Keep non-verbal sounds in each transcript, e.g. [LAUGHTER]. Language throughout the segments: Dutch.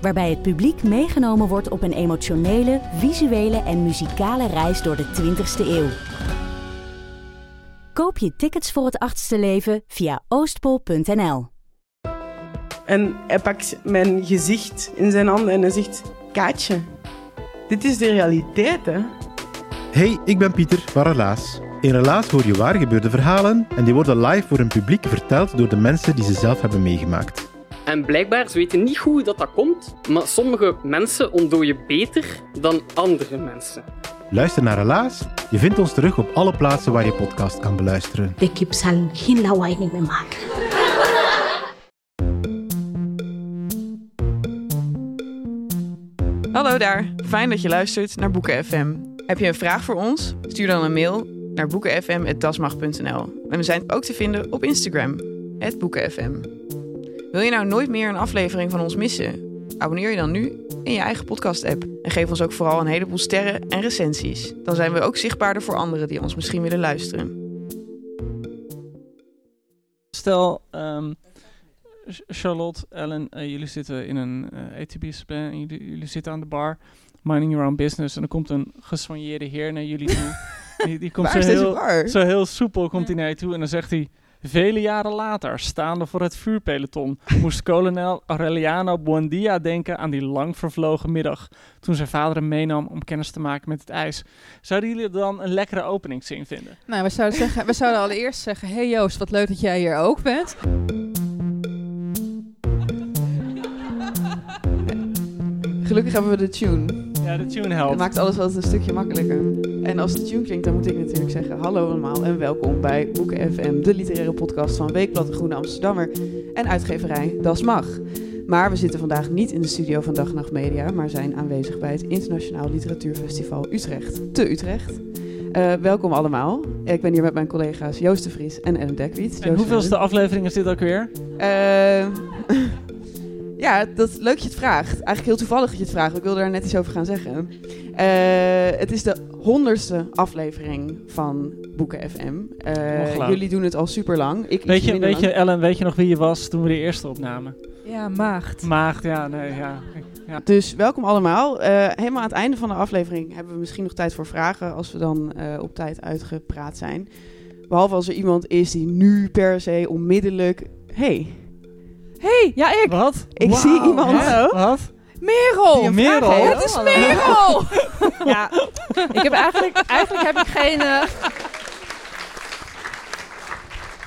Waarbij het publiek meegenomen wordt op een emotionele, visuele en muzikale reis door de 20ste eeuw. Koop je tickets voor het achtste leven via oostpol.nl. En hij pakt mijn gezicht in zijn handen en hij zegt: Kaatje, dit is de realiteit, hè? Hey, ik ben Pieter van Relaas. In Relaas hoor je waar gebeurde verhalen en die worden live voor een publiek verteld door de mensen die ze zelf hebben meegemaakt. En blijkbaar, ze weten niet hoe dat, dat komt, maar sommige mensen ontdooien beter dan andere mensen. Luister naar Relaas. Je vindt ons terug op alle plaatsen waar je podcast kan beluisteren. De kip zal geen lawaai meer maken. Hallo daar, fijn dat je luistert naar Boeken FM. Heb je een vraag voor ons? Stuur dan een mail naar boekenfm.dasmag.nl. En we zijn ook te vinden op Instagram, boekenfm. Wil je nou nooit meer een aflevering van ons missen? Abonneer je dan nu in je eigen podcast-app. En geef ons ook vooral een heleboel sterren en recensies. Dan zijn we ook zichtbaarder voor anderen die ons misschien willen luisteren. Stel, ehm, Ch- Charlotte, Ellen, eh, jullie zitten in een eh ATB-discipline en jullie, jullie zitten aan de bar, minding your own business. En er komt een gesoigneerde heer naar jullie toe. [LAUGHS] die, die komt zo is deze heel, bar? zo heel soepel komt hij naar je toe en dan zegt hij... Vele jaren later, staande voor het vuurpeloton, moest kolonel Aureliano Buendia denken aan die lang vervlogen middag, toen zijn vader hem meenam om kennis te maken met het ijs. Zouden jullie dan een lekkere openingszin vinden? Nou, we zouden, zeggen, we zouden allereerst zeggen: Hey Joost, wat leuk dat jij hier ook bent. Gelukkig hebben we de tune. Ja, de tune helpt. maakt alles altijd een stukje makkelijker. En als de tune klinkt, dan moet ik natuurlijk zeggen... Hallo allemaal en welkom bij Boeken FM, de literaire podcast van Weekblad de Groene Amsterdammer en uitgeverij Das Mag. Maar we zitten vandaag niet in de studio van Dag en Nacht Media, maar zijn aanwezig bij het Internationaal Literatuurfestival Utrecht, te Utrecht. Eh, welkom allemaal. Ik ben hier met mijn collega's Joost de Vries en Ellen Dekwiet. En hoeveelste aflevering is dit ook weer? Eh, ja, dat is leuk dat je het vraagt. Eigenlijk heel toevallig dat je het vraagt. Ik wilde daar net iets over gaan zeggen. Eh, het is de honderdste aflevering van Boeken FM. Eh, jullie doen het al super lang. Ik Weet je. Ellen, weet je nog wie je was toen we de eerste opnamen? Ja, maagd. Maagd, ja, nee, ja. ja. Dus welkom allemaal. Eh, helemaal aan het einde van de aflevering hebben we misschien nog tijd voor vragen. Als we dan eh, op tijd uitgepraat zijn. Behalve als er iemand is die nu per se onmiddellijk... Hey, Hey, ja, ik. Wat? ik zie iemand... Hè? Wat? Merel. Merel? Vraag? Het is Merel. [LAUGHS] Ja, ik heb eigenlijk, eigenlijk heb ik geen. eh,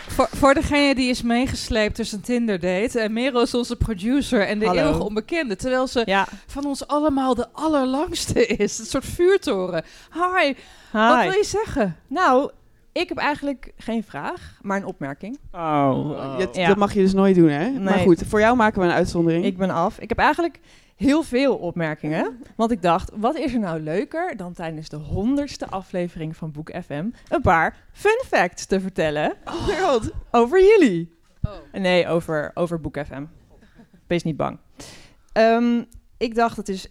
voor, voor degene die is meegesleept tussen Tinder date. En Merel is onze producer en de Hallo. eeuwige onbekende. Terwijl ze ja, van ons allemaal de allerlangste is. Een soort vuurtoren. Hi, wat hi. wil je zeggen? Nou, ik heb eigenlijk geen vraag, maar een opmerking. Oh, oh. Dat, Ja. dat mag je dus nooit doen, hè? Maar goed, voor jou maken we een uitzondering. Ik ben af. Ik heb eigenlijk heel veel opmerkingen. Want ik dacht, wat is er nou leuker dan tijdens de honderdste aflevering van Boek FM een paar fun facts te vertellen Oh over jullie? Nee, over, over Boek FM. Wees niet bang. Ehm, ik dacht, het is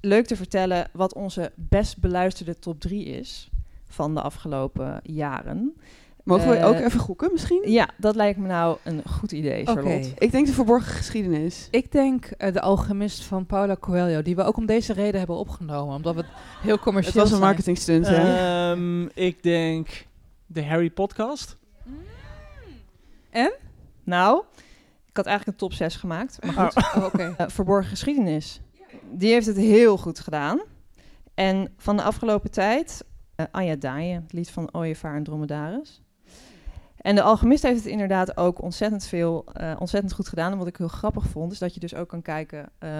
leuk te vertellen wat onze best beluisterde top 3 is van de afgelopen jaren. Mogen we Eh, ook even gokken misschien? Ja, dat lijkt me nou een goed idee, Charlotte. Ik denk de verborgen geschiedenis. Ik denk eh, De Alchemist van Paula Coelho. Die we ook om deze reden hebben opgenomen. Omdat we het heel commercieel Het was een marketing stunt, hè? Ehm, ik denk de Harry podcast. Nou, ik had eigenlijk een top 6 gemaakt. Maar goed, [LAUGHS] Oh, Oké. Eh, Verborgen Geschiedenis. Die heeft het heel goed gedaan. En van de afgelopen tijd, eh, Anja Daaien, het lied van Ooievaar en Dromedaris. En de Alchemist heeft het inderdaad ook ontzettend veel, eh, ontzettend goed gedaan. En wat ik heel grappig vond, is dat je dus ook kan kijken eh,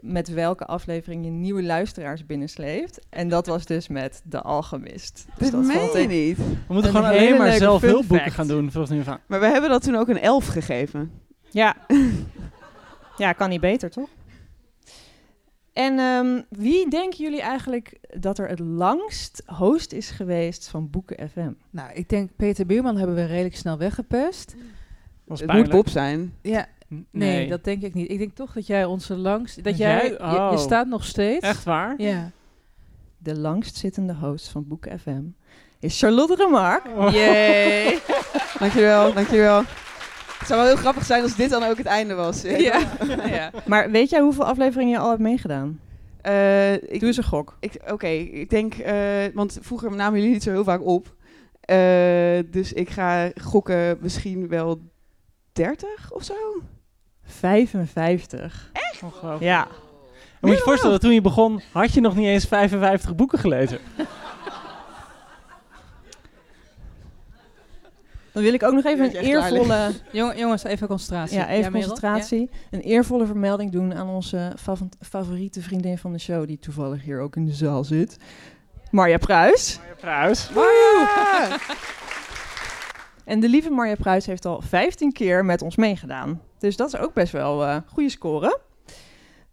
met welke aflevering je nieuwe luisteraars binnensleept. En dat was dus met de Alchemist. Dus Dit dat meen je niet. We moeten gewoon alleen maar zelf hulpboeken gaan doen. Volgens van. Maar we hebben dat toen ook een elf gegeven. Ja. ja, kan niet beter, toch? En ehm, wie denken jullie eigenlijk dat er het langst host is geweest van Boeken FM? Nou, ik denk Peter Buurman hebben we redelijk snel weggepest. Was Het pijnlijk. moet Bob zijn. Ja, nee, dat denk ik niet. Ik denk toch dat jij onze langst... Dat Jij? jij... je- je, Oh. staat nog steeds. Echt waar? Ja. De langstzittende host van Boeken FM is Charlotte Remarque. Oh. Yay! [LAUGHS] dankjewel, dankjewel. Het zou wel heel grappig zijn als dit dan ook het einde was. Ja. [LAUGHS] ja. Maar weet jij hoeveel afleveringen je al hebt meegedaan? Eh, ik, Doe eens een gok. ik, Oké, ik denk, eh, want vroeger namen jullie niet zo heel vaak op. Eh, dus ik ga gokken misschien wel 30 of zo. 55. Ongelooflijk. Ja. Dan moet je je voorstellen, dat toen je begon, had je nog niet eens 55 boeken gelezen. Dan wil ik ook nog even een eervolle, Jong- jongens, even concentratie. ja, even concentratie, een eervolle vermelding doen aan onze fav- favoriete vriendin van de show, die toevallig hier ook in de zaal zit. Marja Pruis. Marja Pruis. [LAUGHS] En de lieve Marja Pruis heeft al 15 keer met ons meegedaan. Dus dat is ook best wel een goede score.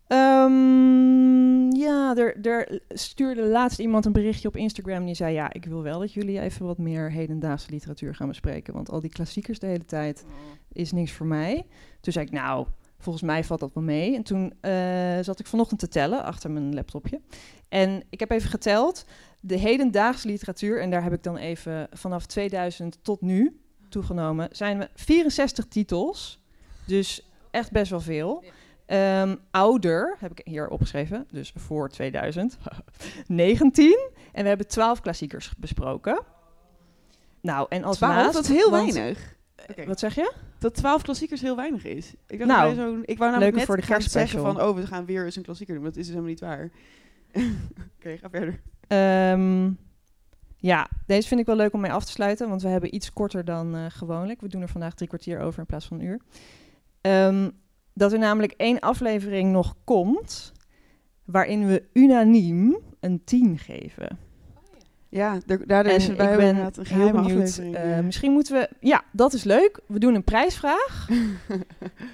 Ehm, ja, er, er stuurde laatst iemand een berichtje op Instagram. Die zei: Ja, ik wil wel dat jullie even wat meer hedendaagse literatuur gaan bespreken. Want al die klassiekers de hele tijd is niks voor mij. Toen zei ik: Nou, volgens mij valt dat wel mee. En toen eh, zat ik vanochtend te tellen achter mijn laptopje. En ik heb even geteld. De hedendaagse literatuur, en daar heb ik dan even vanaf 2000 tot nu toegenomen, zijn we 64 titels. Dus echt best wel veel. Ehm, ouder, heb ik hier opgeschreven, dus voor 2000. 19. [LAUGHS] En we hebben 12 klassiekers besproken. Nou, en als 12, laatst... dat is heel want- weinig. Oké. Wat zeg je? Dat 12 klassiekers heel weinig is. Ik, dacht Nou, zo'n- ik wou namelijk leuke net voor de gaan zeggen van, oh, we gaan weer eens een klassieker doen. Maar dat is dus helemaal niet waar. [LAUGHS] Oké, ga verder. Ehm, ja, deze vind ik wel leuk om mee af te sluiten, want we hebben iets korter dan eh, gewoonlijk. We doen er vandaag drie kwartier over in plaats van een uur. Ehm, dat er namelijk één aflevering nog komt, waarin we unaniem een 10 geven. Ja, daar, is er bij ik ben een heel benieuwd. eh. misschien moeten we... Ja, dat is leuk. We doen een prijsvraag.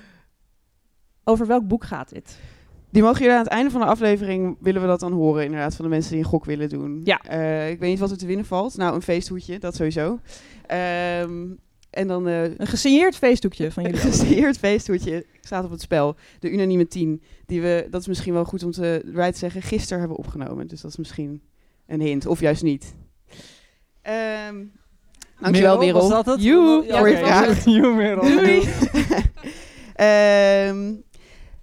[LAUGHS] Over welk boek gaat dit? Die mogen jullie aan het einde van de aflevering, willen we dat dan horen inderdaad, van de mensen die een gok willen doen. Ja. Eh, ik weet niet wat er te winnen valt. Nou, een feesthoedje, dat sowieso. Ehm, en dan eh, Een gesigneerd feestdoekje van een jullie. [LAUGHS] gesigneerd feesthoedje staat op het spel. De unanieme 10, die we, dat is misschien wel goed om te, erbij te zeggen, gisteren hebben opgenomen. Dus dat is misschien een hint, of juist niet. Ehm dankjewel, Merel. Was dat het? Joe, Ja, voor je vraag. Joe, Merel. Doei. [LAUGHS] Ehm,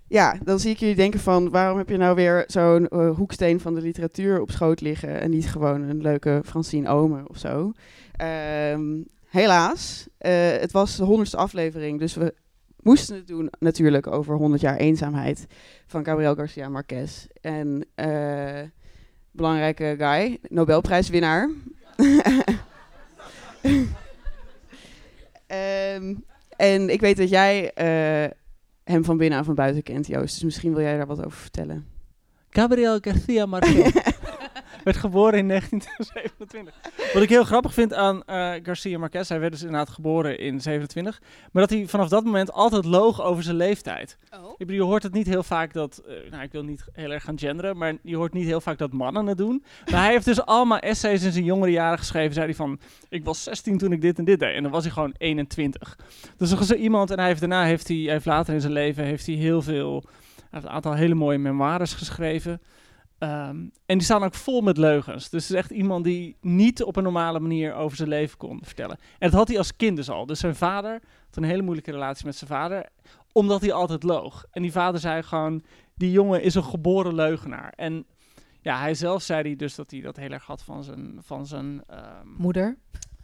ja, dan zie ik jullie denken van... waarom heb je nou weer zo'n eh, hoeksteen van de literatuur op schoot liggen... en niet gewoon een leuke Francine Omen of zo. Ehm, helaas, eh, het was de honderdste aflevering... dus we moesten het doen natuurlijk over 100 jaar eenzaamheid... van Gabriel Garcia Marquez. En eh, belangrijke guy, Nobelprijswinnaar... [LAUGHS] Ehm, en ik weet dat jij eh, hem van binnen en van buiten kent, Joost. Dus misschien wil jij daar wat over vertellen. Gabriel Garcia Marquez. [LAUGHS] werd geboren in 1927. Wat ik heel grappig vind aan eh, Garcia Marquez, hij werd dus inderdaad geboren in 27, maar dat hij vanaf dat moment altijd loog over zijn leeftijd. Oh. Ik bedoel, je hoort het niet heel vaak dat, eh, nou ik wil niet heel erg gaan genderen, maar je hoort niet heel vaak dat mannen het doen. Maar hij heeft dus allemaal essays in zijn jongere jaren geschreven, zei hij van, ik was 16 toen ik dit en dit deed. En dan was hij gewoon 21. Dus er is iemand, en hij heeft daarna, heeft hij, hij heeft later in zijn leven, heeft hij heel veel, hij heeft een aantal hele mooie memoires geschreven. Ehm, en die staan ook vol met leugens. Dus het is echt iemand die niet op een normale manier over zijn leven kon vertellen. En dat had hij als kind dus al. Dus zijn vader had een hele moeilijke relatie met zijn vader, omdat hij altijd loog. En die vader zei gewoon, die jongen is een geboren leugenaar. En ja, hij zelf zei hij dus dat hij dat heel erg had van zijn, van zijn, ehm, Moeder.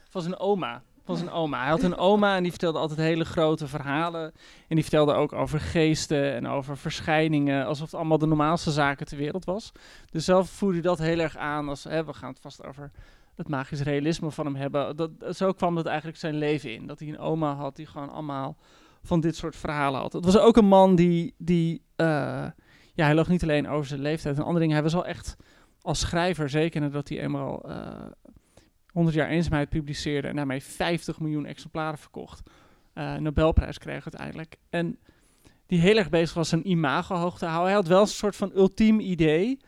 van zijn oma. Van zijn oma. Hij had een oma en die vertelde altijd hele grote verhalen. En die vertelde ook over geesten en over verschijningen. Alsof het allemaal de normaalste zaken ter wereld was. Dus zelf voerde hij dat heel erg aan als... Hè, we gaan het vast over het magisch realisme van hem hebben. Dat, zo kwam dat eigenlijk zijn leven in. Dat hij een oma had die gewoon allemaal van dit soort verhalen had. Het was ook een man die... die eh, ja, hij loog niet alleen over zijn leeftijd en andere dingen. Hij was wel echt als schrijver, zeker nadat hij eenmaal... eh, 100 jaar eenzaamheid publiceerde en daarmee 50 miljoen exemplaren verkocht. Eh Nobelprijs kreeg uiteindelijk. En die heel erg bezig was zijn imago hoog te houden. Hij had wel een soort van ultiem idee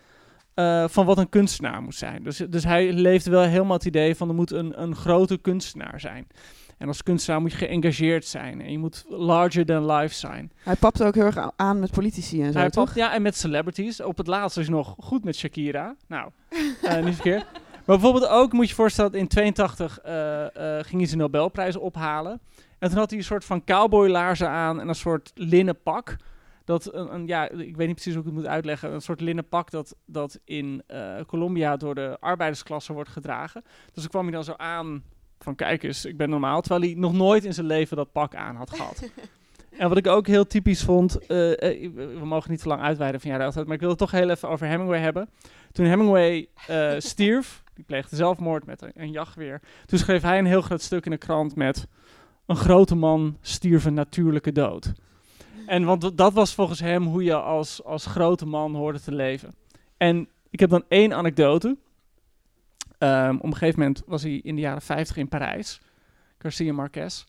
eh, van wat een kunstenaar moet zijn. Dus, dus hij leefde wel helemaal het idee van er moet een, een grote kunstenaar zijn. En als kunstenaar moet je geëngageerd zijn en je moet larger than life zijn. Hij papte ook heel erg aan met politici en zo, Hij toch? ja, en met celebrities. Op het laatst is nog goed met Shakira. Nou, eh, niet verkeerd. [LAUGHS] Maar bijvoorbeeld ook, moet je je voorstellen, dat in 82 eh, eh, ging hij zijn Nobelprijs ophalen. En toen had hij een soort van cowboylaarzen aan en een soort linnen pak. Dat een, een- ja, ik weet niet precies hoe ik het moet uitleggen. Een soort linnen pak dat, dat in eh, Colombia door de arbeidersklasse wordt gedragen. Dus dan kwam hij dan zo aan van kijk eens, ik ben normaal. Terwijl hij nog nooit in zijn leven dat pak aan had gehad. [LAUGHS] En wat ik ook heel typisch vond, eh, eh, we mogen niet te lang uitweiden van altijd, maar ik wil het toch heel even over Hemingway hebben. Toen Hemingway eh, stierf, die pleegde zelfmoord met een, een jachtgeweer, toen schreef hij een heel groot stuk in de krant met een grote man stierf een natuurlijke dood. En want dat was volgens hem hoe je als, als grote man hoorde te leven. En ik heb dan één anekdote. Ehm, op een gegeven moment was hij in de jaren 50 in Parijs, Garcia Marquez.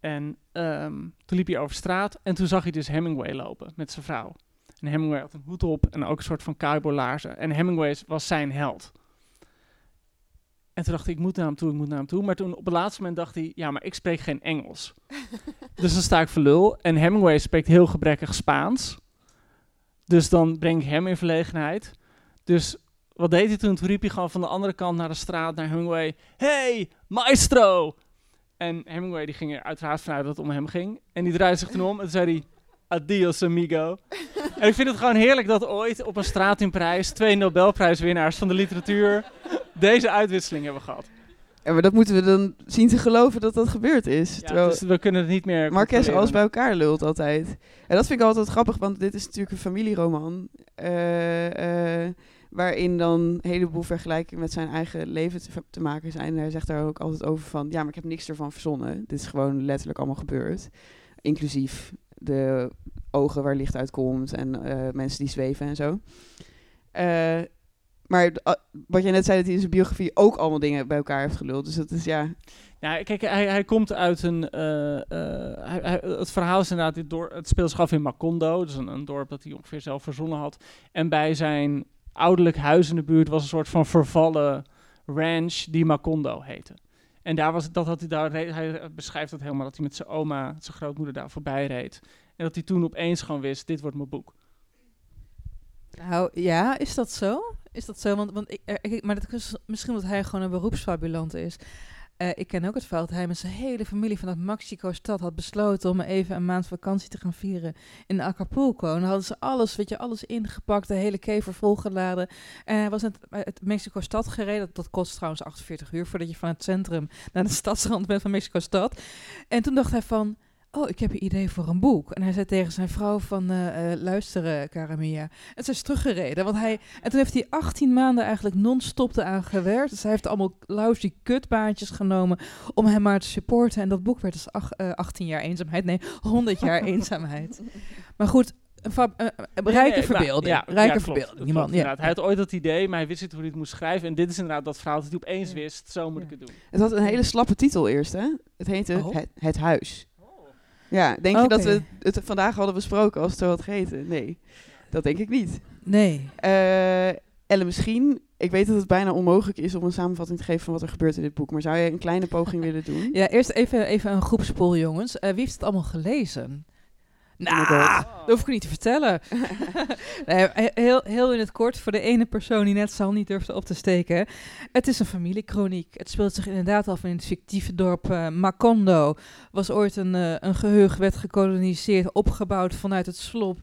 En ehm, toen liep hij over straat en toen zag hij dus Hemingway lopen met zijn vrouw. En Hemingway had een hoed op en ook een soort van cowboylaarzen. En Hemingway was zijn held. En toen dacht hij, ik moet naar hem toe, ik moet naar hem toe. Maar toen op het laatste moment dacht hij, ja, maar ik spreek geen Engels. [LAUGHS] dus dan sta ik voor lul. En Hemingway spreekt heel gebrekkig Spaans. Dus dan breng ik hem in verlegenheid. Dus wat deed hij toen? Toen riep hij gewoon van de andere kant naar de straat naar Hemingway. Hey, maestro! En Hemingway die ging er uiteraard vanuit dat het om hem ging. En die draaide zich toen om en zei hij... Adios, amigo. en ik vind het gewoon heerlijk dat ooit op een straat in Parijs... twee Nobelprijswinnaars van de literatuur... deze uitwisseling hebben gehad. Ja, maar dat moeten we dan zien te geloven dat dat gebeurd is. Ja, dus we kunnen het niet meer Marquez controleren. alles bij elkaar lult altijd. En dat vind ik altijd grappig, want dit is natuurlijk een familieroman. eh, eh, waarin dan een heleboel vergelijkingen met zijn eigen leven te, te maken zijn. En hij zegt daar ook altijd over van... Ja, maar ik heb niks ervan verzonnen. Dit is gewoon letterlijk allemaal gebeurd. Inclusief de ogen waar licht uitkomt en eh, mensen die zweven en zo. Eh, maar ah, wat jij net zei, dat hij in zijn biografie ook allemaal dingen bij elkaar heeft geluld. Dus dat is ja... Ja, kijk, hij, hij komt uit een. eh, eh, het verhaal is inderdaad. Door, het af in Macondo. Dus een, een dorp dat hij ongeveer zelf verzonnen had. En bij zijn ouderlijk huis in de buurt was een soort van vervallen ranch die Macondo heette. En daar was, dat had hij daar. reed- Hij beschrijft dat helemaal dat hij met zijn oma, zijn grootmoeder daar voorbij reed. En dat hij toen opeens gewoon wist: dit wordt mijn boek. Nou ja, is dat zo? Is dat zo? Want, want ik, ik- maar dat is misschien omdat hij gewoon een beroepsfabulant is. Eh, ik ken ook het verhaal dat hij met zijn hele familie vanuit Mexico-stad had besloten om even een maand vakantie te gaan vieren in Acapulco. En dan hadden ze alles, weet je, alles ingepakt, de hele kever volgeladen. En hij was uit, Mexico-stad gereden. Dat, dat kost trouwens 48 uur voordat je van het centrum naar de [LAUGHS] stadsrand bent van Mexico-stad. En toen dacht hij van, oh, ik heb een idee voor een boek. En hij zei tegen zijn vrouw van, eh eh, luister eh, Caramia. En ze is teruggereden. Want hij, en toen heeft hij 18 maanden eigenlijk non-stop eraan gewerkt. Dus hij heeft allemaal lousy kutbaantjes genomen om hem maar te supporten. En dat boek werd dus ach- eh, 18 jaar eenzaamheid. Nee, 100 jaar [LAUGHS] eenzaamheid. Maar goed, een rijke Nee, maar- verbeelding. ja, rijke ja, klopt, verbeelding. ja. Hij had ooit dat idee, maar hij wist niet hoe hij het moest schrijven. En dit is inderdaad dat verhaal dat hij opeens Ja. wist: zo moet Ja. ik het doen. Het had een hele slappe titel eerst, hè? Het heette Oh. het, het Huis. Ja, denk je dat we het vandaag hadden besproken als het zo had geheten? Nee, dat denk ik niet. Nee. Eh Elle, misschien, ik weet dat het bijna onmogelijk is om een samenvatting te geven van wat er gebeurt in dit boek, maar zou je een kleine poging [LAUGHS] willen doen? Ja, eerst even, even een groepspool, jongens. Eh, wie heeft het allemaal gelezen? Nou, Oh dat hoef ik niet te vertellen. [LAUGHS] nee, he- heel, heel in het kort, voor de ene persoon die net zal niet durfde op te steken. Het is een familiekroniek. Het speelt zich inderdaad af in het fictieve dorp eh, Macondo. Was ooit een, eh, een geheug, werd gekoloniseerd, opgebouwd vanuit het slop.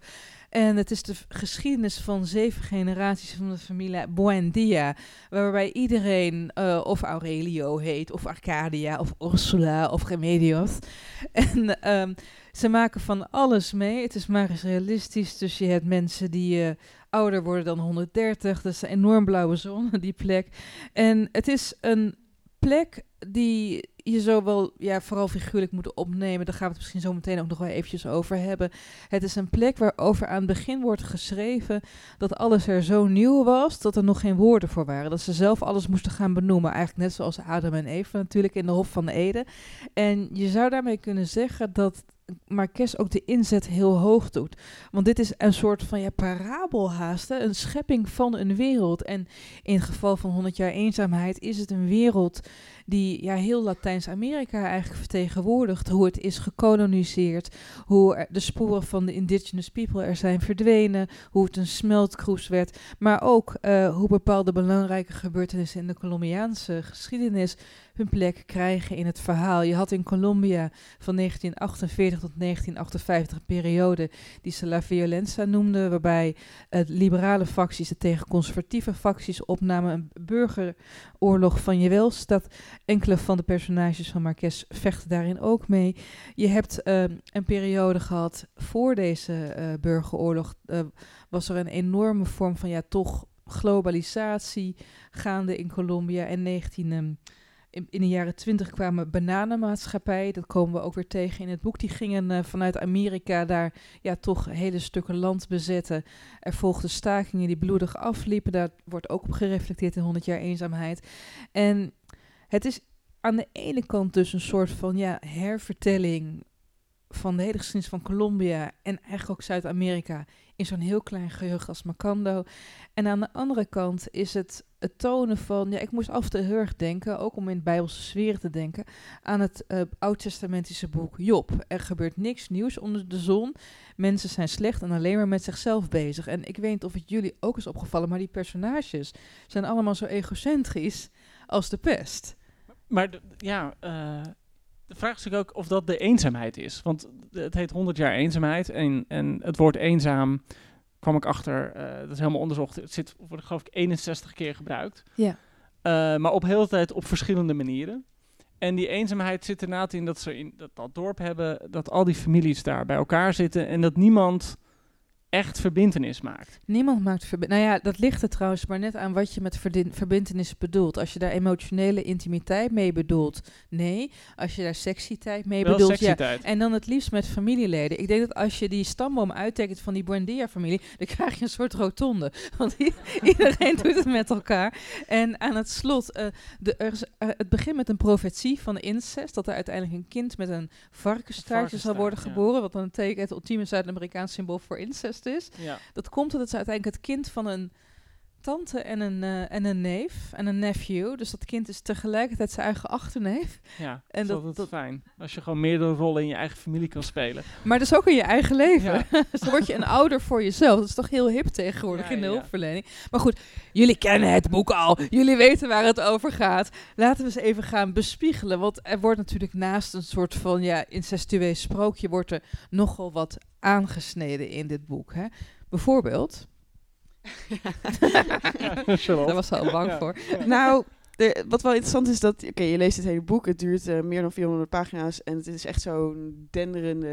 En het is de geschiedenis van zeven generaties van de familie Buendia. Waarbij iedereen eh, of Aurelio heet, of Arcadia, of Ursula, of Remedios. [LAUGHS] En ehm, ze maken van alles mee. Het is maar eens realistisch. Dus je hebt mensen die eh, ouder worden dan 130. Dat is een enorm blauwe zon, [LAUGHS] die plek. En het is een plek die je zo wel, ja, vooral figuurlijk moet opnemen. Daar gaan we het misschien zo meteen ook nog wel eventjes over hebben. Het is een plek waarover aan het begin wordt geschreven dat alles er zo nieuw was dat er nog geen woorden voor waren. Dat ze zelf alles moesten gaan benoemen. Eigenlijk net zoals Adam en Eva natuurlijk in de Hof van Eden. En je zou daarmee kunnen zeggen dat Marquez ook de inzet heel hoog doet. Want dit is een soort van ja, parabelhaast, hè? een schepping van een wereld. En in het geval van 100 jaar eenzaamheid is het een wereld die ja, heel Latijns-Amerika eigenlijk vertegenwoordigt. Hoe het is gekoloniseerd, hoe de sporen van de indigenous people er zijn verdwenen, hoe het een smeltkroes werd. Maar ook uh, hoe bepaalde belangrijke gebeurtenissen in de Colombiaanse geschiedenis hun plek krijgen in het verhaal. Je had in Colombia van 1948 tot 1958 een periode die ze La Violenza noemde, waarbij uh, liberale facties het tegen conservatieve facties opnamen. Een burgeroorlog van je welst. Enkele van de personages van Marquez vechten daarin ook mee. Je hebt uh, een periode gehad voor deze uh, burgeroorlog, uh, was er een enorme vorm van ja, toch globalisatie gaande in Colombia. En 19, um, in, de jaren 20 kwamen bananenmaatschappijen, dat komen we ook weer tegen in het boek. Die gingen uh, vanuit Amerika daar ja, toch hele stukken land bezetten. Er volgden stakingen die bloedig afliepen. Daar wordt ook op gereflecteerd in 100 jaar eenzaamheid. En het is aan de ene kant dus een soort van ja, hervertelling van de hele geschiedenis van Colombia en eigenlijk ook Zuid-Amerika in zo'n heel klein geheugen als Macondo. En aan de andere kant is het het tonen van, ja, ik moest af en toe heel erg denken, ook om in bijbelse sferen te denken, aan het uh, oud-testamentische boek Job. Er gebeurt niks nieuws onder de zon. Mensen zijn slecht en alleen maar met zichzelf bezig. En ik weet niet of het jullie ook is opgevallen, maar die personages zijn allemaal zo egocentrisch als de pest. Maar ja, uh, de vraag is natuurlijk ook of dat de eenzaamheid is. Want het heet 100 jaar eenzaamheid. En, en het woord eenzaam kwam ik achter, uh, dat is helemaal onderzocht. Het zit, wordt geloof ik 61 keer gebruikt. Ja. Uh, maar op heel tijd op verschillende manieren. En die eenzaamheid zit ernaast in dat ze in dat, dat dorp hebben, dat al die families daar bij elkaar zitten en dat niemand echt verbindenis maakt. Niemand maakt verbindenis. Nou ja, dat ligt er trouwens maar net aan wat je met verbindenis bedoelt. Als je daar emotionele intimiteit mee bedoelt, nee. Als je daar seksiteit mee Wel bedoelt, ja. En dan het liefst met familieleden. Ik denk dat als je die stamboom uittekent van die Buendia-familie, dan krijg je een soort rotonde. [LAUGHS] Want iedereen doet het met elkaar. En aan het slot, uh, de, er, uh, het begint met een profetie van incest, dat er uiteindelijk een kind met een varkensstaartje zal worden geboren, ja. wat dan teken het ultieme Zuid-Amerikaans symbool voor incest is. Ja. Dat komt omdat ze uiteindelijk het kind van een tante en een, uh, en een neef en een nephew. Dus dat kind is tegelijkertijd zijn eigen achterneef. Ja, en dat, dat fijn. Als je gewoon meerdere rollen in je eigen familie kan spelen. Maar dus ook in je eigen leven. Ja. [LAUGHS] dus dan word je een ouder voor jezelf. Dat is toch heel hip tegenwoordig Ja, in de ja. hulpverlening. Maar goed, jullie kennen het boek al. Jullie weten waar het over gaat. Laten we eens even gaan bespiegelen. Want er wordt natuurlijk naast een soort van ja, incestueus sprookje... wordt er nogal wat aangesneden in dit boek. Hè? Bijvoorbeeld... [LAUGHS] Daar was ze al bang Ja. voor. Nou, de, wat wel interessant is dat... Oké, je leest het hele boek. Het duurt eh, meer dan 400 pagina's. En het is echt zo'n denderende...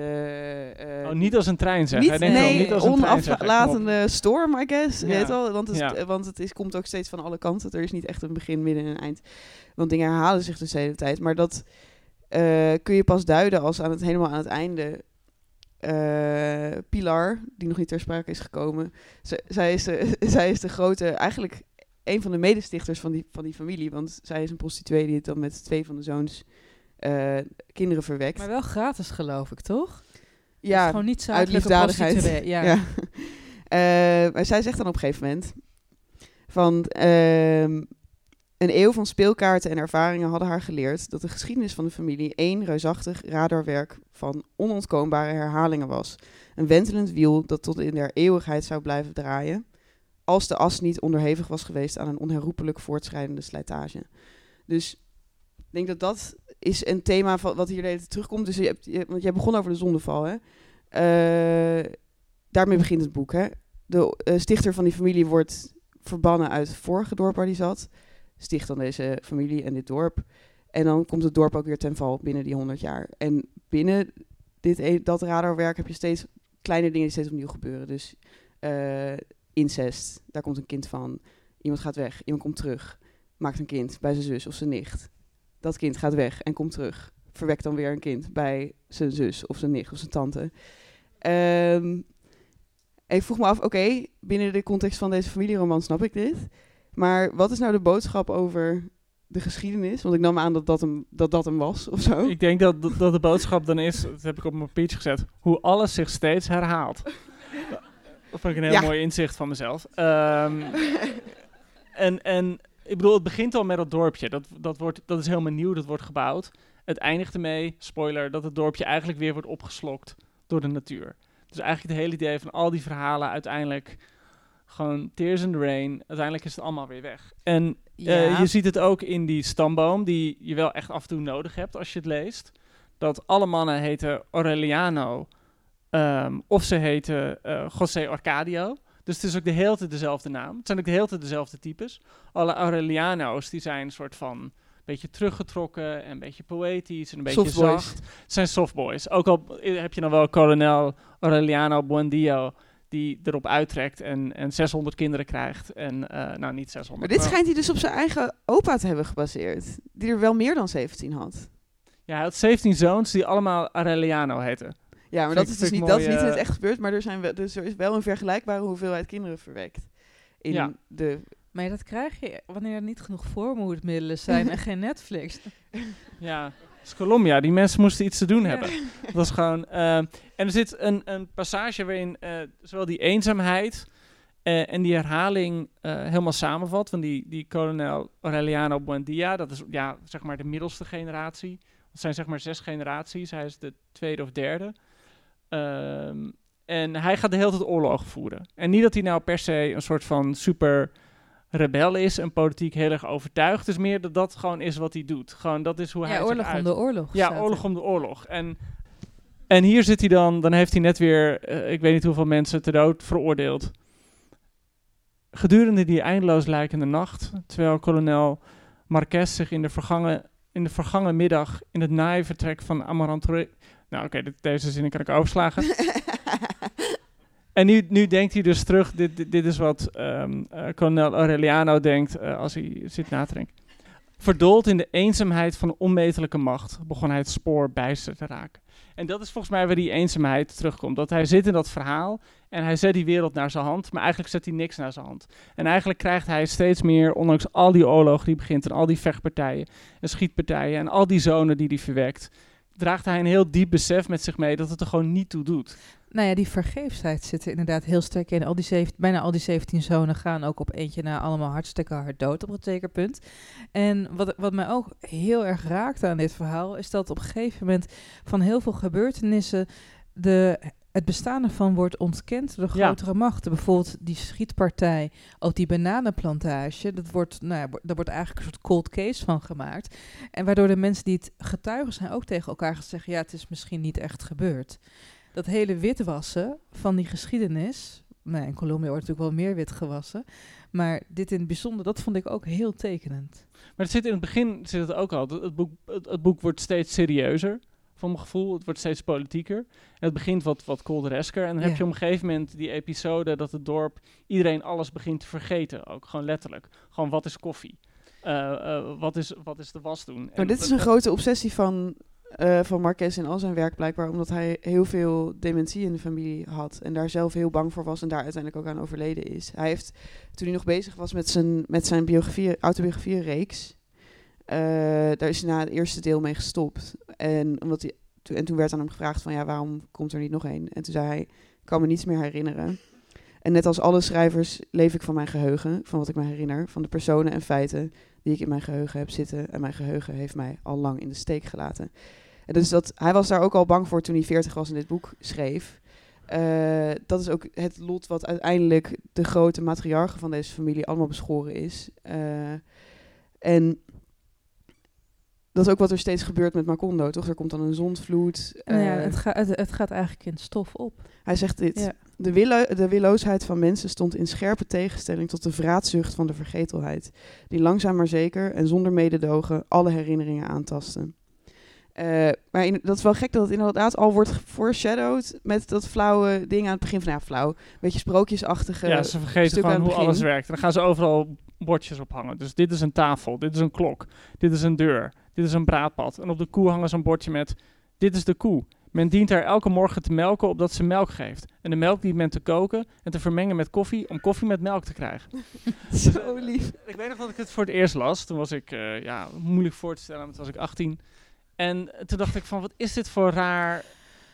eh, Oh, niet als een trein zeg. niet, Hij denkt wel, nee, niet als een onaflatende storm, I guess. Ja. Weet? Want, het, Ja. want het is, komt ook steeds van alle kanten. Er is niet echt een begin, midden en een eind. Want dingen herhalen zich dus de hele tijd. Maar dat eh, kun je pas duiden als aan het, helemaal aan het einde... eh, Pilar, die nog niet ter sprake is gekomen. Z- zij, is de, [LAUGHS] zij is de grote, eigenlijk een van de medestichters van die, van die familie. Want zij is een prostituee die het dan met twee van de zoons eh, kinderen verwekt. Maar wel gratis, geloof ik, toch? ja, Gewoon niet uit zakelijke liefdadigheid. [LAUGHS] Ja. Eh, maar zij zegt dan op een gegeven moment van ehm, een eeuw van speelkaarten en ervaringen hadden haar geleerd dat de geschiedenis van de familie één reusachtig radarwerk van onontkoombare herhalingen was. Een wentelend wiel dat tot in der eeuwigheid zou blijven draaien, als de as niet onderhevig was geweest aan een onherroepelijk voortschrijdende slijtage. Dus ik denk dat dat is een thema wat hier terugkomt. Dus je hebt, want jij begon over de zondeval, hè? Eh, daarmee begint het boek, hè? De eh, stichter van die familie wordt verbannen uit het vorige dorp waar hij zat. Sticht dan deze familie en dit dorp. En dan komt het dorp ook weer ten val binnen die 100 jaar. En binnen dit, e- dat radarwerk heb je steeds kleine dingen die steeds opnieuw gebeuren. Dus eh, incest, daar komt een kind van. Iemand gaat weg, iemand komt terug. Maakt een kind bij zijn zus of zijn nicht. Dat kind gaat weg en komt terug. Verwekt dan weer een kind bij zijn zus of zijn nicht of zijn tante. En ik vroeg me af, oké, binnen de context van deze familieroman snap ik dit. Maar wat is nou de boodschap over de geschiedenis? Want ik nam aan dat dat hem, dat dat hem was, of zo. Ik denk dat, dat de boodschap dan is, dat heb ik op mijn pitch gezet, hoe alles zich steeds herhaalt. Dat vond ik een heel Ja. mooi inzicht van mezelf. Ehm, en, en ik bedoel, het begint al met dat dorpje. Dat, dat, wordt, dat is helemaal nieuw, dat wordt gebouwd. Het eindigt ermee, spoiler, dat het dorpje eigenlijk weer wordt opgeslokt door de natuur. Dus eigenlijk het hele idee van al die verhalen uiteindelijk gewoon tears in the rain. Uiteindelijk is het allemaal weer weg. En eh, je ziet het ook in die stamboom, die je wel echt af en toe nodig hebt als je het leest. Dat alle mannen heten Aureliano ehm, of ze heten eh José Arcadio. Dus het is ook de hele tijd dezelfde naam. Het zijn ook de hele tijd dezelfde types. Alle Aureliano's die zijn een soort van een beetje teruggetrokken en een beetje poëtisch en een beetje Softboys. zacht. Het zijn softboys. Ook al heb je dan wel kolonel Aureliano Buendio die erop uittrekt en, en 600 kinderen krijgt. En eh, nou, niet 600. Maar dit maar- schijnt hij dus op zijn eigen opa te hebben gebaseerd. Die er wel meer dan 17 had. Ja, hij had 17 zoons die allemaal Aureliano heten. Ja, maar Vind dat is dus niet, dat is niet in het eh, echt gebeurd. Maar er, zijn wel, dus er is wel een vergelijkbare hoeveelheid kinderen verwekt. In Ja. de... Maar dat krijg je wanneer er niet genoeg voormoedermiddelen zijn en geen [LAUGHS] Netflix. Ja, is Colombia. Die mensen moesten iets te doen hebben. Dat was gewoon... eh, en er zit een, een passage waarin eh, zowel die eenzaamheid eh, en die herhaling helemaal samenvat. Van die, die kolonel Aureliano Buendia. Dat is ja, zeg maar de middelste generatie. Het zijn zeg maar zes generaties. Hij is de tweede of derde. Ehm, en hij gaat de hele tijd oorlog voeren. En niet dat hij nou per se een soort van super rebel is en politiek heel erg overtuigd. Is meer dat dat gewoon is wat hij doet. Gewoon dat is hoe hij Ja, zich oorlog om uit. de oorlog. Ja, staat er. oorlog om de oorlog. En, en hier zit hij dan, dan heeft hij net weer, eh, ik weet niet hoeveel mensen ter dood veroordeeld. Gedurende die eindeloos lijkende nacht, terwijl kolonel Marquez zich in de vergangen, in de vergangen middag in het naaivertrek van Amarantore... Nou oké, deze zin kan ik overslagen. [LAUGHS] En nu, nu denkt hij dus terug, dit, dit, is wat kolonel Aureliano denkt eh, als hij zit na te denken. Verdoold in de eenzaamheid van onmetelijke macht begon hij het spoor bijster te raken. En dat is volgens mij waar die eenzaamheid terugkomt. Dat hij zit in dat verhaal en hij zet die wereld naar zijn hand, maar eigenlijk zet hij niks naar zijn hand. En eigenlijk krijgt hij steeds meer, ondanks al die oorlog die begint en al die vechtpartijen en schietpartijen en al die zonen die hij verwekt, draagt hij een heel diep besef met zich mee dat het er gewoon niet toe doet. Nou ja, die vergeefsheid zit er inderdaad heel sterk in. Al die zeven, bijna al die 17 zonen gaan ook op eentje na allemaal hartstikke hard dood op een zeker punt. En wat, wat mij ook heel erg raakte aan dit verhaal, is dat op een gegeven moment van heel veel gebeurtenissen de, het bestaan ervan wordt ontkend door Ja. grotere machten. Bijvoorbeeld die schietpartij, ook die bananenplantage, dat wordt, nou ja, daar wordt eigenlijk een soort cold case van gemaakt. En waardoor de mensen die het getuigen zijn ook tegen elkaar gaan zeggen, ja, het is misschien niet echt gebeurd dat hele witwassen van die geschiedenis. Nou, in Colombia wordt natuurlijk wel meer wit gewassen. Maar dit in het bijzonder, dat vond ik ook heel tekenend. Maar het zit in het begin zit het ook al. Het, het boek, het, het boek wordt steeds serieuzer, van mijn gevoel. Het wordt steeds politieker. En het begint wat, wat colderesker. En dan heb je op een gegeven moment die episode dat het dorp iedereen alles begint te vergeten. Ook gewoon letterlijk. Gewoon wat is koffie? Eh, eh, wat, is, wat is de was doen? Maar dit is een grote obsessie van, eh, van Marquez in al zijn werk blijkbaar. Omdat hij heel veel dementie in de familie had. En daar zelf heel bang voor was. En daar uiteindelijk ook aan overleden is. Hij heeft, toen hij nog bezig was met zijn, met zijn biografie, autobiografie-reeks. Eh, daar is hij na het eerste deel mee gestopt. En, omdat hij, en toen werd aan hem gevraagd van ja, waarom komt er niet nog één? En toen zei hij, ik kan me niets meer herinneren. En net als alle schrijvers leef ik van mijn geheugen, van wat ik me herinner, van de personen en feiten die ik in mijn geheugen heb zitten. En mijn geheugen heeft mij al lang in de steek gelaten. En dus dat, hij was daar ook al bang voor toen hij 40 was en dit boek schreef. Eh, dat is ook het lot wat uiteindelijk de grote matriarchen van deze familie allemaal beschoren is. Eh, en dat is ook wat er steeds gebeurt met Macondo, toch? Er komt dan een zondvloed. Nou ja, eh, het, ga, het, het gaat eigenlijk in stof op. hij zegt dit. Ja. De, de willoosheid van mensen stond in scherpe tegenstelling tot de vraatzucht van de vergetelheid, die langzaam maar zeker en zonder mededogen alle herinneringen aantasten. Eh, maar in- dat is wel gek dat het inderdaad al wordt foreshadowed met dat flauwe ding aan het begin van, ja, flauw, een beetje sprookjesachtige ja, ze vergeten gewoon hoe alles werkt. En dan gaan ze overal bordjes ophangen. Dus dit is een tafel, dit is een klok, dit is een deur, dit is een braadpad. En op de koe hangen ze een bordje met, dit is de koe. Men dient haar elke morgen te melken opdat ze melk geeft. En de melk dient men te koken en te vermengen met koffie om koffie met melk te krijgen. [LAUGHS] Zo lief. Ik weet nog dat ik het voor het eerst las. Toen was ik, eh, ja, moeilijk voor te stellen, want toen was ik 18. En toen dacht ik van, wat is dit voor raar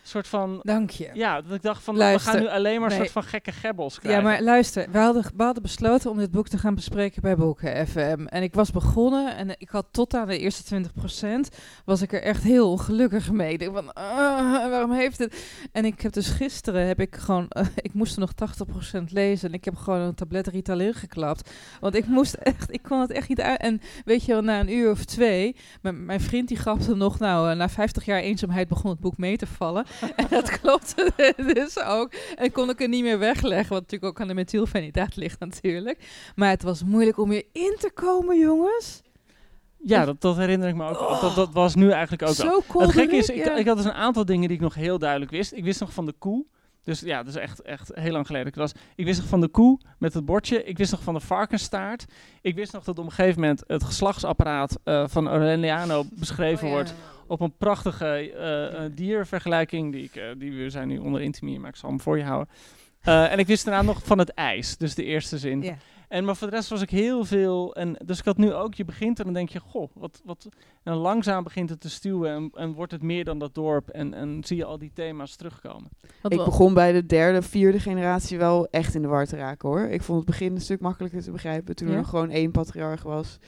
soort van... Dank je. Ja, dat ik dacht van, Luister. we gaan nu alleen maar een Nee. soort van gekke gebbels Ja, krijgen. maar luister, we hadden, we hadden besloten om dit boek te gaan bespreken bij Boeken FM. En ik was begonnen en ik had tot aan de eerste 20% was ik er echt heel ongelukkig mee. Ik van, ah, waarom heeft het... En ik heb dus gisteren, heb ik gewoon, [LAUGHS] eh, ik moest er nog 80% lezen. En ik heb gewoon een tablet Ritalin geklapt. Want ik moest [LAUGHS] echt, ik kon het echt niet uit. En weet je wel, na een uur of twee, mijn, mijn vriend die grapte nog, nou, eh, na 50 jaar eenzaamheid begon het boek mee te vallen. [LAUGHS] En dat klopte [LAUGHS] dus ook. En kon ik het niet meer wegleggen, wat natuurlijk ook aan de methylfenidaat ligt natuurlijk. Maar het was moeilijk om weer in te komen, jongens. Ja, dat, dat herinner ik me ook. Dat, dat was nu eigenlijk ook. Zo cool. Het gekke is, ik, ik had dus een aantal dingen die ik nog heel duidelijk wist. Ik wist nog van de koe. Dus ja, dat is echt, echt heel lang geleden. Ik, was, ik wist nog van de koe met het bordje. Ik wist nog van de varkensstaart. Ik wist nog dat op een gegeven moment het geslachtsapparaat eh, van Aureliano beschreven Oh, wordt op een prachtige eh, eh, diervergelijking. Die, ik, die we zijn nu onder intimie, maar ik zal hem voor je houden. En ik wist daarna nog van het ijs, dus de eerste zin. En maar voor de rest was ik heel veel. En dus ik had nu ook, je begint en dan denk je, goh, wat. wat en langzaam begint het te stuwen en, en wordt het meer dan dat dorp. En, en zie je al die thema's terugkomen. Wat Ik wel- begon bij de derde, vierde generatie wel echt in de war te raken hoor. Ik vond het begin een stuk makkelijker te begrijpen toen Ja? er nog gewoon één patriarch was.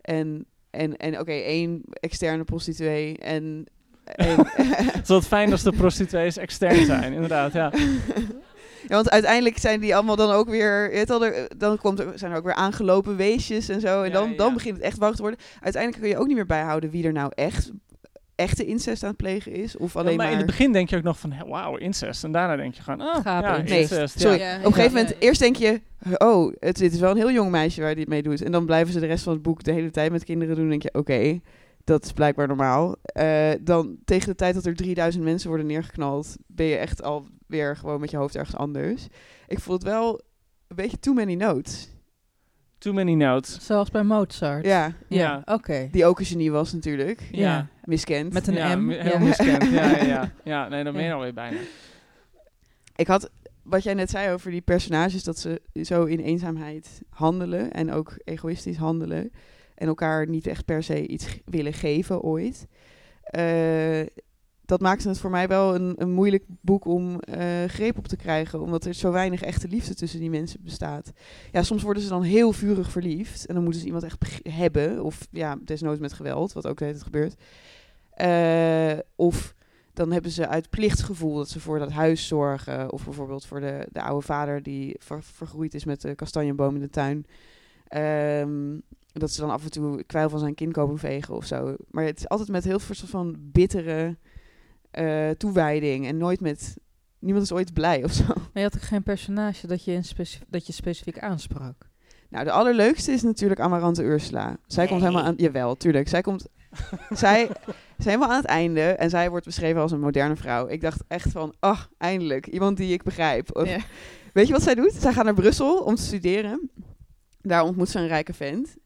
En, en, en oké, één externe prostituee en... en [LAUGHS] Het is wat fijn als de prostituees extern zijn, inderdaad. Ja. [LAUGHS] Ja, want uiteindelijk zijn die allemaal dan ook weer. je weet wel, er- Dan komt er, zijn er ook weer aangelopen weesjes en zo. En Ja, dan, dan ja. begint het echt warrig te worden. Uiteindelijk kun je ook niet meer bijhouden wie er nou echt echte incest aan het plegen is. Of alleen maar, maar. in het begin denk je ook nog van, wauw, incest. En daarna denk je gewoon, ah, Gapen ja, incest. Nee, incest. sorry. Ja. Ja, Op een gegeven ja, moment, eerst denk je, oh, het, dit is wel een heel jong meisje waar dit mee doet. En dan blijven ze de rest van het boek de hele tijd met kinderen doen. En denk je, oké, dat is blijkbaar normaal. Eh, dan tegen de tijd dat er 3000 mensen worden neergeknald, ben je echt alweer gewoon met je hoofd ergens anders. Ik voel het wel een beetje too many notes. Too many notes. Zoals bij Mozart. Ja, Ja, Ja. oké. die ook een genie was natuurlijk. Ja. Ja. Miskend. Met een ja, M. Heel ja. miskend. Ja, ja, ja. [LAUGHS] ja, nee, dan ben je alweer bijna. Ik had, wat jij net zei over die personages, dat ze zo in eenzaamheid handelen en ook egoïstisch handelen. En elkaar niet echt per se iets willen geven ooit. Eh, dat maakte het voor mij wel een, een moeilijk boek om eh, greep op te krijgen. Omdat er zo weinig echte liefde tussen die mensen bestaat. Ja, soms worden ze dan heel vurig verliefd. En dan moeten ze iemand echt hebben. Of ja, desnoods met geweld, wat ook de hele tijd gebeurt. Eh, of dan hebben ze uit plichtsgevoel dat ze voor dat huis zorgen. Of bijvoorbeeld voor de, de oude vader die ver- vergroeid is met de kastanjeboom in de tuin. Ehm, dat ze dan af en toe kwijl van zijn kin komen vegen of zo. Maar het is altijd met heel veel soort van bittere eh, toewijding. En nooit met... Niemand is ooit blij of zo. [LAUGHS] Maar je had ook geen personage dat je, speci- dat je specifiek aansprak. Nou, de allerleukste is natuurlijk Amarante Ursula. Zij komt helemaal aan... Jawel, tuurlijk. Zij komt... zij [LAUGHS] is helemaal aan het einde. En zij wordt beschreven als een moderne vrouw. Ik dacht echt van... Ach, eindelijk. Iemand die ik begrijp. Of- Ja. Weet je wat zij doet? Zij gaat naar Brussel om te studeren. Daar ontmoet ze een rijke vent.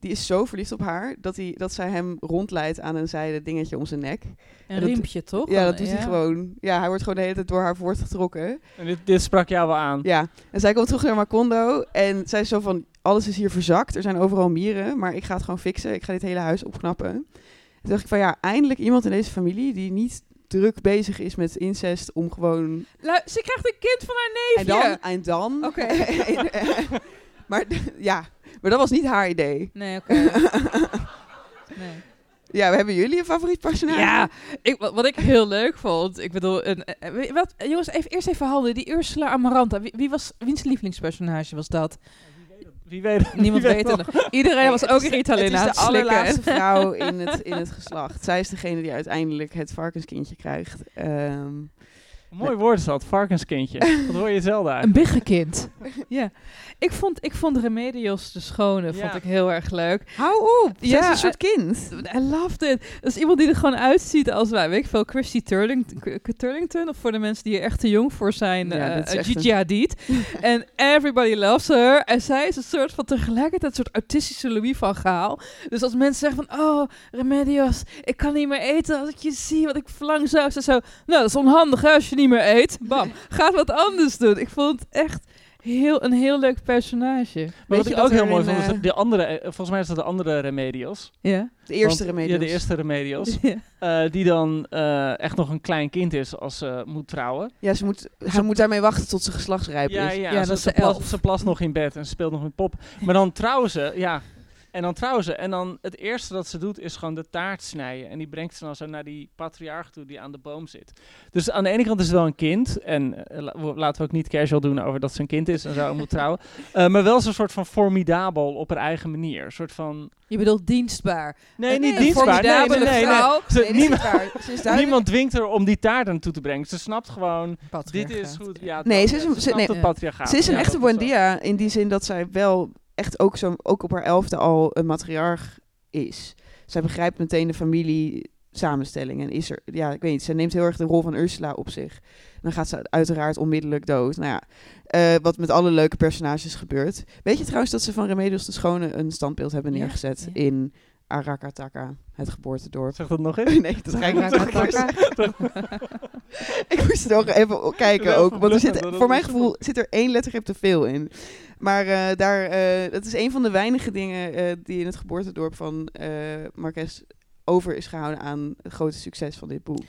Die is zo verliefd op haar... dat, hij, dat zij hem rondleidt aan een zijde dingetje om zijn nek. Een dat- riempje, toch? Ja, dat doet hij gewoon. Ja, hij wordt gewoon de hele tijd door haar voortgetrokken. En dit, dit sprak jou wel aan. Ja, en zij komt terug naar Macondo en zij is zo van, alles is hier verzakt, er zijn overal mieren, maar ik ga het gewoon fixen, ik ga dit hele huis opknappen. Toen dacht ik van, ja, eindelijk iemand in deze familie die niet druk bezig is met incest om gewoon... Lu- ze krijgt een kind van haar En neefje. dan, en dan... Oké. [LAUGHS] maar ja, maar dat was niet haar idee. Nee, oké. [LAUGHS] nee. Ja, hebben jullie een favoriet personage? Ja, ik, wat, wat ik heel leuk vond, ik bedoel, een, eh, je wat, jongens, even, eerst even handen. Die Ursula Amaranta, wie, wie was, wiens lievelingspersonage was dat? Wie weet Niemand wie weet het. Iedereen Nee, was het ook is- Ritalin aan Het is de allerlaatste [LAUGHS] vrouw in het, in het geslacht. Zij is degene die uiteindelijk het varkenskindje krijgt. Ehm, Mooi woord is dat, varkenskindje. Dat hoor je zelden uit. Een biggenkind. [LAUGHS] ja. Ik vond, ik vond Remedios de Schone Ja. vond ik heel erg leuk. Hou op, Ja, ja, een soort kind. I loved it. Dat is iemand die er gewoon uitziet als wij, weet ik veel, Christy Turling, Turlington. Of voor de mensen die er echt te jong voor zijn, Ja, eh, is Gigi Hadid. [LAUGHS] En everybody loves her. En zij is een soort van tegelijkertijd een soort autistische Louis van Gaal. Dus als mensen zeggen van, oh, Remedios, ik kan niet meer eten als ik je zie, want ik verlang zo. Ze zo, nou, dat is onhandig hè, als je niet meer eet. [LAUGHS] Bam, ga wat anders doen. Ik vond het echt heel, een heel leuk personage. Maar Weet wat je ik ook heel mooi vond, is eh, dat de andere, eh, volgens mij is dat de andere Remedios. Ja. De eerste Want- remedie. Ja, de eerste Remedios. [LAUGHS] ja. eh, die dan eh, echt nog een klein kind is als ze moet trouwen. Ja, ze moet, ze moet daarmee wachten tot ze geslachtsrijp Ja, is. ja, Ja, ze, dat is ze, plas, ze plast nog in bed en ze speelt nog met pop. Maar dan trouwen ze, ja. En dan trouwen ze. En dan het eerste dat ze doet is gewoon de taart snijden. En die brengt ze dan zo naar die patriarch toe die aan de boom zit. Dus aan de ene kant is het wel een kind. En eh, la- laten we ook niet casual doen over dat ze een kind is en zo moet trouwen. [LAUGHS] Eh, maar wel zo'n soort van formidabel op haar eigen manier. Een soort van... Je bedoelt dienstbaar. Nee, niet dienstbaar. Nee, nee, nee. vrouw. Ze- Nee, niemand. Ze niemand dwingt haar om die taart aan toe te brengen. Ze snapt gewoon, dit is het... Ja, Nee, dat- ze is een- ze ze- nee. is een Ja, echte Buendia in die zin dat zij wel echt ook, zo, ook op haar elfde al een matriarch is. Zij begrijpt meteen de familie samenstelling en is er, ja, ik weet niet, ze neemt heel erg de rol van Ursula op zich. Dan gaat ze uiteraard onmiddellijk dood. Nou ja, eh, wat met alle leuke personages gebeurt. Weet je trouwens dat ze van Remedios de Schone een standbeeld hebben neergezet ja. in Arakataka, het geboortedorp? Zeg dat nog [LAUGHS] eens? Nee, dat ga ik [LAUGHS] ik moest er nog even kijken ook. Want er zit, voor mijn gevoel zit er één lettergrip te veel in. Maar eh, daar, eh, dat is een van de weinige dingen eh, die in het geboortedorp van Marques over is gehouden aan het grote succes van dit boek.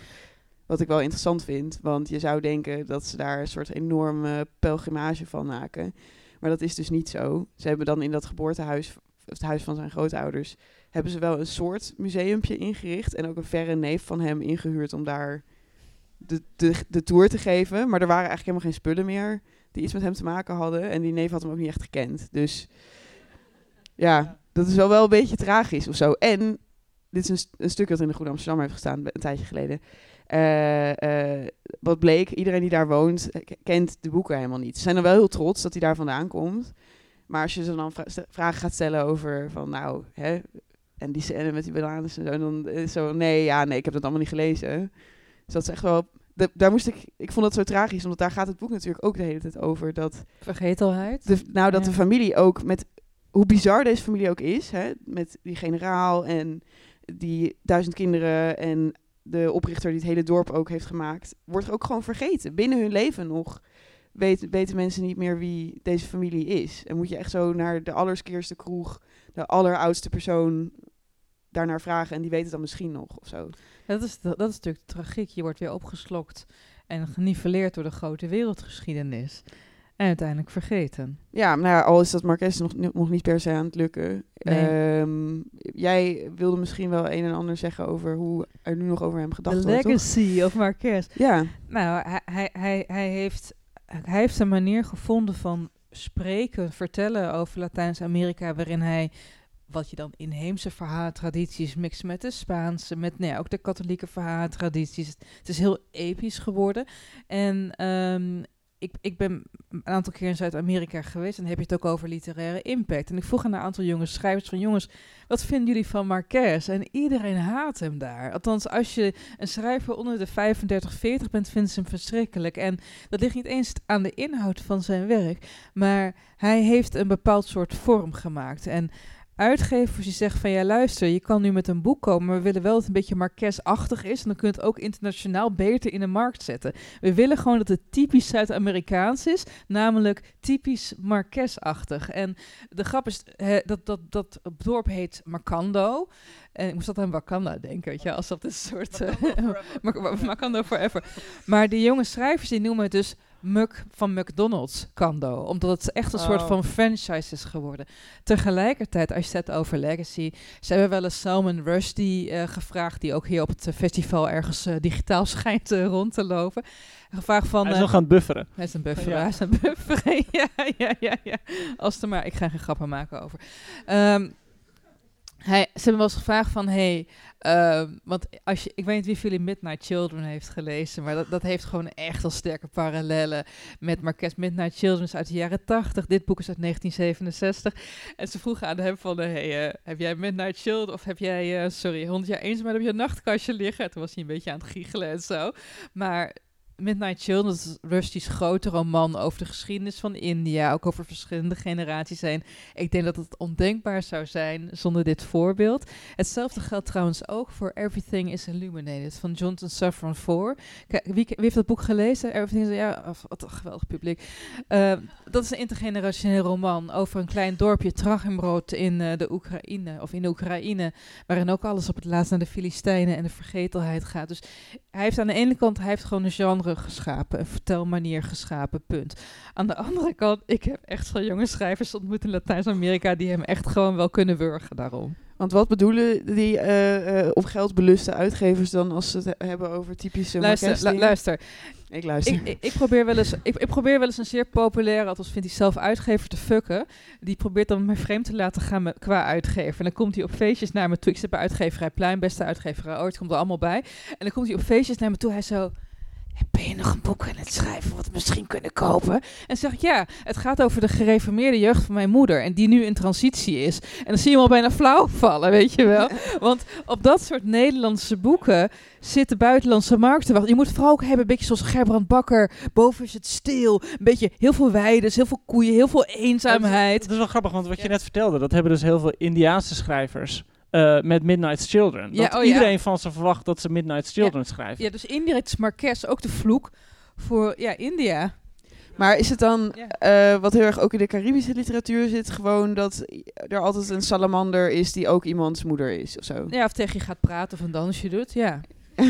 Wat ik wel interessant vind, want je zou denken dat ze daar een soort enorme pelgrimage van maken. Maar dat is dus niet zo. Ze hebben dan in dat geboortehuis, het huis van zijn grootouders, hebben ze wel een soort museumpje ingericht. En ook een verre neef van hem ingehuurd om daar de, de, de tour te geven. Maar er waren eigenlijk helemaal geen spullen meer die iets met hem te maken hadden. En die neef had hem ook niet echt gekend. Dus ja, dat is wel wel een beetje tragisch of zo. En dit is een, st- een stuk dat in de Goede Amsterdam heeft gestaan een tijdje geleden. Eh, eh, wat bleek, iedereen die daar woont eh, kent de boeken helemaal niet. Ze zijn er wel heel trots dat hij daar vandaan komt. Maar als je ze dan vragen gaat stellen over van nou, hè, en die scène met die bananen en zo, dan zo, nee, ja, nee, ik heb dat allemaal niet gelezen. Dus dat is echt wel, da- daar moest ik, ik vond dat zo tragisch, omdat daar gaat het boek natuurlijk ook de hele tijd over dat Vergetelheid. de, nou, dat Ja. de familie ook met hoe bizar deze familie ook is, hè, met die generaal en die duizend kinderen en de oprichter die het hele dorp ook heeft gemaakt, wordt er ook gewoon vergeten. Binnen hun leven nog weten, weten mensen niet meer wie deze familie is. En moet je echt zo naar de allerskeerste kroeg, de alleroudste persoon daarnaar vragen en die weet het dan misschien nog of zo. Dat is, dat is natuurlijk de tragiek. Je wordt weer opgeslokt en geniveleerd door de grote wereldgeschiedenis. En uiteindelijk vergeten. Ja, nou ja, al is dat Marques nog, nog niet per se aan het lukken. Nee. Ehm, jij wilde misschien wel een en ander zeggen over hoe er nu nog over hem De gedacht wordt, toch? legacy of Marquez. Ja, Nou, hij, hij, hij, hij, heeft, hij heeft een manier gevonden van spreken, vertellen over Latijns-Amerika, waarin hij wat je dan inheemse verhaaltradities mixt met de Spaanse, met nou ook de katholieke verhaaltradities. Het is heel episch geworden. En ehm, ik, ik ben een aantal keer in Zuid-Amerika geweest en heb je het ook over literaire impact. En ik vroeg aan een aantal jonge schrijvers van jongens, wat vinden jullie van Marquez? En iedereen haat hem daar. Althans, als je een schrijver onder de 35, 40 bent, vinden ze hem verschrikkelijk. En dat ligt niet eens aan de inhoud van zijn werk, maar hij heeft een bepaald soort vorm gemaakt. En uitgevers die zeggen van ja luister, je kan nu met een boek komen, maar we willen wel dat het een beetje Marquez-achtig is en dan kun je het ook internationaal beter in de markt zetten. We willen gewoon dat het typisch Zuid-Amerikaans is, namelijk typisch Marquez-achtig. En de grap is dat, dat dat dorp heet Macando. En ik moest altijd aan Wakanda denken, weet je, alsof het een soort... eh, Mac- Macando forever. Maar die jonge schrijvers die noemen het dus Muck van McDonald's Kando. Omdat het echt een soort Oh. van franchise is geworden. Tegelijkertijd, als je het hebt over legacy... Ze hebben wel eens Salman Rushdie eh, gevraagd... die ook hier op het festival ergens eh, digitaal [LAUGHS] schijnt eh, rond te lopen. Gevraagd van... Hij is eh, nog aan het bufferen. hij is een buffer, Ja. hij is een buffer. [LAUGHS] ja, ja, ja, ja. Als er maar, ik ga geen grappen maken over. Ehm, ze hebben wel eens gevraagd van, hey, ehm, want als je, ik weet niet wie jullie Midnight Children heeft gelezen, maar dat, dat heeft gewoon echt al sterke parallellen met Marquez. Midnight Children is uit de jaren 80, dit boek is uit 1967. En ze vroegen aan hem van, hey, eh, heb jij Midnight Children of heb jij, eh, sorry, 100 jaar eenzaamheid op je nachtkastje liggen? En toen was hij een beetje aan het giechelen en zo. Maar Midnight Children, is Rusty's grote roman over de geschiedenis van India, ook over verschillende generaties heen. Ik denk dat het ondenkbaar zou zijn zonder dit voorbeeld. Hetzelfde geldt trouwens ook voor Everything is Illuminated van Jonathan Safran Foer. Kijk, wie, heeft dat boek gelezen? Everything is, ja, wat een geweldig publiek. Eh, dat is een intergenerationeel roman over een klein dorpje Trachimbrod in eh, de Oekraïne, of in de Oekraïne, waarin ook alles op het laatst naar de Filistijnen en de vergetelheid gaat. Dus hij heeft aan de ene kant hij heeft gewoon een genre geschapen, een vertelmanier geschapen, punt. Aan de andere kant, ik heb echt veel jonge schrijvers ontmoet in Latijns-Amerika die hem echt gewoon wel kunnen wurgen daarom. Want wat bedoelen die eh, eh, op geld beluste uitgevers dan als ze het he- hebben over typische Luister, lu- luister. Ik luister. Ik, ik, ik probeer wel eens, ik, ik probeer wel eens een zeer populaire, althans vindt hij zelf uitgever te fucken. Die probeert dan mij vreemd te laten gaan met, qua uitgever. En dan komt hij op feestjes naar me toe. Ik zit bij uitgeverij Pluim, beste uitgeverij ooit, komt er allemaal bij. En dan komt hij op feestjes naar me toe. Hij zo, ben je nog een boek aan het schrijven wat we misschien kunnen kopen? En zeg ik, ja, het gaat over de gereformeerde jeugd van mijn moeder. En die nu in transitie is. En dan zie je hem al bijna flauw vallen, weet je wel. Want op dat soort Nederlandse boeken zit de buitenlandse markt te wachten. Je moet het vooral ook hebben, een beetje zoals Gerbrand Bakker. Boven is het stil. Een beetje heel veel weides, heel veel koeien, heel veel eenzaamheid. Het is wel grappig, want wat je net vertelde, dat hebben dus heel veel Indiaanse schrijvers eh, met Midnight's Children. Ja, dat oh ja. iedereen van ze verwacht dat ze Midnight's Children schrijven. Ja, dus indirect is Marquez ook de vloek voor ja, India. Maar is het dan, Ja. eh, wat heel erg ook in de Caribische literatuur zit, gewoon dat er altijd een salamander is die ook iemands moeder is of zo? Ja, of tegen je gaat praten of een dansje doet, ja. [LAUGHS]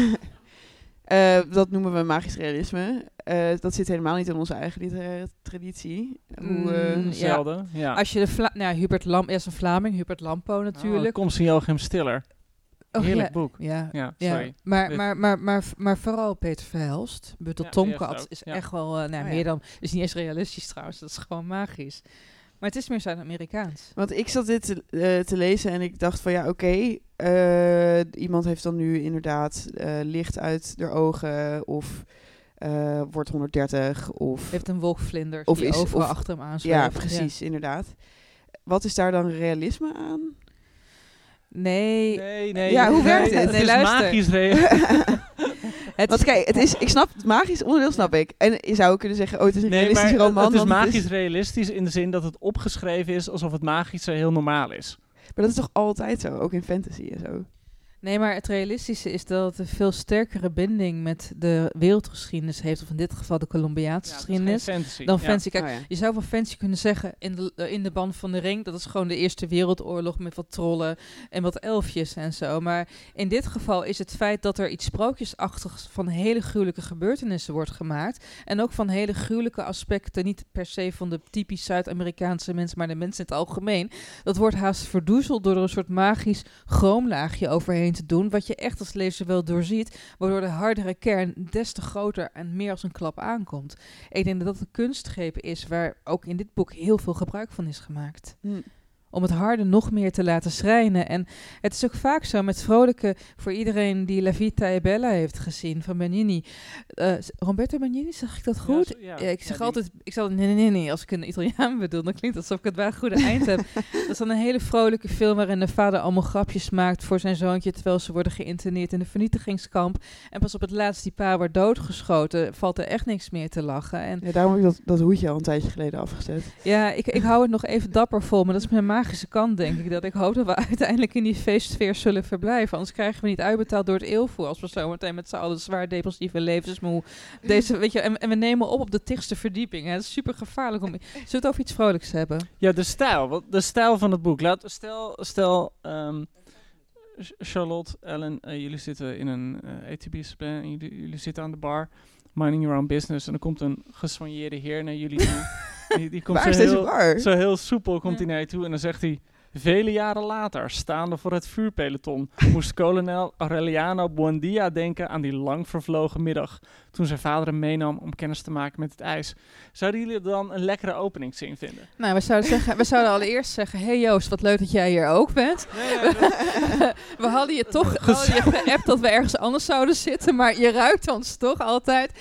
Eh, dat noemen we magisch realisme. Eh, dat zit helemaal niet in onze eigen literaire traditie. Hoe, eh, Mm, ja. Zelden, ja. Als je de Vla nou, Hubert Lam, is een Vlaming, Hubert Lampo natuurlijk. Oh, Kom Joachim Stiller. Oh, Heerlijk ja, boek. Ja, Ja, ja. sorry. Maar, maar, maar, maar, maar vooral Peter Verhelst, Buttel Ja, Tomcat, is ja. echt wel, eh, nou, Oh, ja. meer dan, is niet eens realistisch trouwens, dat is gewoon magisch. Maar het is meer Zuid-Amerikaans. Want ik zat dit te, eh, te lezen en ik dacht van ja, oké, eh, iemand heeft dan nu inderdaad eh, licht uit de ogen of eh, wordt 130 of... Heeft een wolk vlinders Of die is- overal of- achter hem aanzweven. Ja, precies, inderdaad. Wat is daar dan realisme aan? Nee, Nee, nee. Ja, hoe werkt nee, het? Het is luister. magisch [LAUGHS] het Want kijk, het is, ik snap het magisch onderdeel, snap ik. En je zou ook kunnen zeggen, oh, het is een Nee, maar realistisch het- roman. het is magisch realistisch in de zin dat het opgeschreven is alsof het magische heel normaal is. Maar dat is toch altijd zo, ook in fantasy en zo. Nee, maar het realistische is dat het een veel sterkere binding met de wereldgeschiedenis heeft, of in dit geval de Colombiaanse geschiedenis, fantasy. dan ja. fantasy. Kijk, Oh ja. je zou van fantasy kunnen zeggen, in de, eh, in de band van de ring, dat is gewoon de Eerste Wereldoorlog met wat trollen en wat elfjes en zo. Maar in dit geval is het feit dat er iets sprookjesachtigs van hele gruwelijke gebeurtenissen wordt gemaakt. En ook van hele gruwelijke aspecten, niet per se van de typisch Zuid-Amerikaanse mensen, maar de mensen in het algemeen. Dat wordt haast verdoezeld door er een soort magisch chroomlaagje overheen te doen, wat je echt als lezer wel doorziet, waardoor de hardere kern des te groter en meer als een klap aankomt. Ik denk dat dat een kunstgreep is waar ook in dit boek heel veel gebruik van is gemaakt. Hm. Om het harde nog meer te laten schrijnen. En het is ook vaak zo met vrolijke, voor iedereen die La Vita e Bella heeft gezien van Benigni. Eh, Roberto Benigni, zeg ik dat goed? Ja, zo- ja. Ja, ik zeg Ja, altijd, ik zal nee, nee, nee, als ik een Italiaan bedoel, dan klinkt het alsof ik het wel een goede eind heb. [LAUGHS] Dat is dan een hele vrolijke film waarin de vader allemaal grapjes maakt voor zijn zoontje, terwijl ze worden geïnterneerd in een vernietigingskamp. En pas op het laatst die pa wordt doodgeschoten, valt er echt niks meer te lachen. En Ja, daarom heb ik dat, dat hoedje al een tijdje geleden afgezet. ja, ik, ik hou het nog even dapper vol, maar dat is mijn magische kant, denk ik. Dat ik hoop dat we [LAUGHS] uiteindelijk in die feestsfeer zullen verblijven. Anders krijgen we niet uitbetaald door het eeuwvoer. Als we zometeen met z'n allen zwaar depressieve levensmoe. Deze, weet je, en, en we nemen op op de tigste verdieping. Hè. Het is super gevaarlijk om. [LAUGHS] Zullen we het over iets vrolijks hebben? Ja, de stijl. Wat, de stijl van het boek. Laat, stel, stel ehm, Ch- Charlotte, Ellen, eh, jullie zitten in een ATB-splan en jullie, jullie zitten aan de bar, minding your own business. En er komt een gesoigneerde heer naar jullie [LAUGHS] toe. Die, die komt Waar zo heel, bar? zo heel soepel komt hij naar je toe en dan zegt hij... Vele jaren later, staande voor het vuurpeloton, moest kolonel Aureliano Buendia denken aan die lang vervlogen middag, toen zijn vader hem meenam om kennis te maken met het ijs. Zouden jullie dan een lekkere openingszin vinden? Nou, we zouden, zeggen, we zouden allereerst zeggen... hey Joost, wat leuk dat jij hier ook bent. we hadden je toch hadden je geappt dat we ergens anders zouden zitten... maar je ruikt ons toch altijd...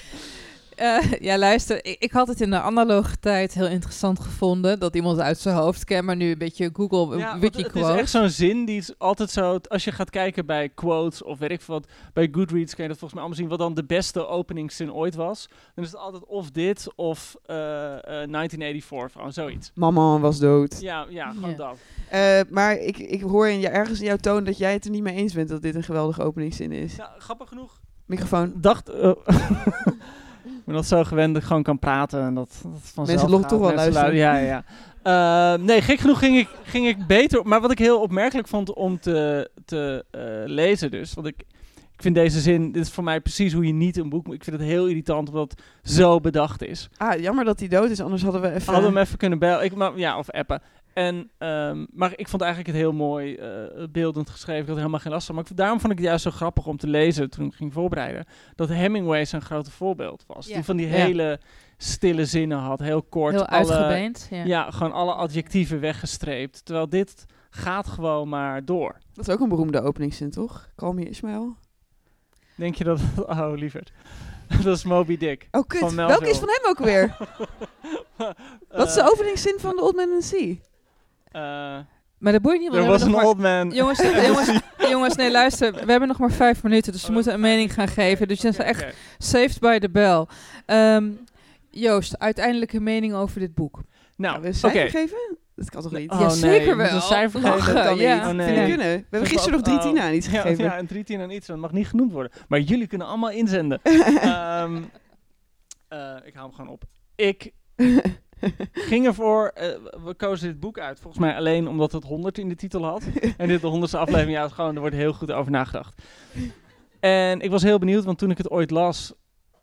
Eh, [LAUGHS] ja, luister, ik, ik, had het in de analoge tijd heel interessant gevonden dat iemand uit zijn hoofd kent, maar nu een beetje Google ja, wiki Het is echt zo'n zin die is altijd zo, als je gaat kijken bij quotes of weet ik wat, bij Goodreads kun je dat volgens mij allemaal zien, wat dan de beste openingszin ooit was. Dan is het altijd of dit of uh, uh, 1984, gewoon zoiets. Mama was dood. Ja, ja gewoon Ja. dat. Eh, maar ik, ik hoor in je, ergens in jouw toon dat jij het er niet mee eens bent dat dit een geweldige openingszin is. Ja, grappig genoeg. Microfoon. Dacht, eh, [LAUGHS] ben dat zo gewend dat ik gewoon kan praten en dat, dat vanzelf Mensen gaat. toch wel luisteren. lu- Ja, ja. Eh, nee, gek genoeg ging ik, ging ik beter. Maar wat ik heel opmerkelijk vond om te, te eh, lezen dus. Want ik, ik vind deze zin, dit is voor mij precies hoe je niet een boek moet. Ik vind het heel irritant omdat het zo bedacht is. Ah, jammer dat hij dood is, anders hadden we even... Hadden we hem even kunnen bellen. Ik, maar, ja, of appen. En, ehm, maar ik vond eigenlijk het heel mooi eh, beeldend geschreven. Ik had er helemaal geen last van. Maar ik, daarom vond ik het juist zo grappig om te lezen toen ik ging voorbereiden. Dat Hemingway zijn grote voorbeeld was. Ja. Die van die Ja. hele stille zinnen had. Heel kort. heel alle- uitgebeend. Ja. ja. gewoon alle adjectieven weggestreept. Terwijl dit gaat gewoon maar door. Dat is ook een beroemde openingszin, toch? Call me Ismail. Denk je dat... [LAUGHS] Oh, lieverd. [LAUGHS] dat is Moby Dick. Oh, kut. Welke is van hem ook weer? [LAUGHS] Wat is de Eh, openingszin van The Old Man and the Sea? Eh, Maar dat boeit niet. Er we was een maar- old man. Jongens, [LAUGHS] jongens, jongens, nee, luister. We hebben nog maar vijf minuten, dus we Oh, moeten een mening gaan geven. Dus je bent echt saved by the bell. Ehm, Joost, uiteindelijke mening over dit boek. Nou, we een oké. cijfer geven? Dat kan toch niet? Oh, Ja, nee, zeker wel. Een cijfer geven. Lachen, dat kan ja. niet. Oh, nee. Vind ik kunnen. We hebben gisteren nog drie Oh, tien aan iets gegeven. Ja, een drie tien aan iets. Dat mag niet genoemd worden. Maar jullie kunnen allemaal inzenden. [LAUGHS] Ehm, eh, ik haal hem gewoon op. Ik [LAUGHS] [LAUGHS] ging ervoor... eh, we kozen dit boek uit. Volgens mij alleen omdat het 100 in de titel had. [LAUGHS] En dit de honderdste aflevering. Ja, gewoon, er wordt heel goed over nagedacht. En ik was heel benieuwd, want toen ik het ooit las...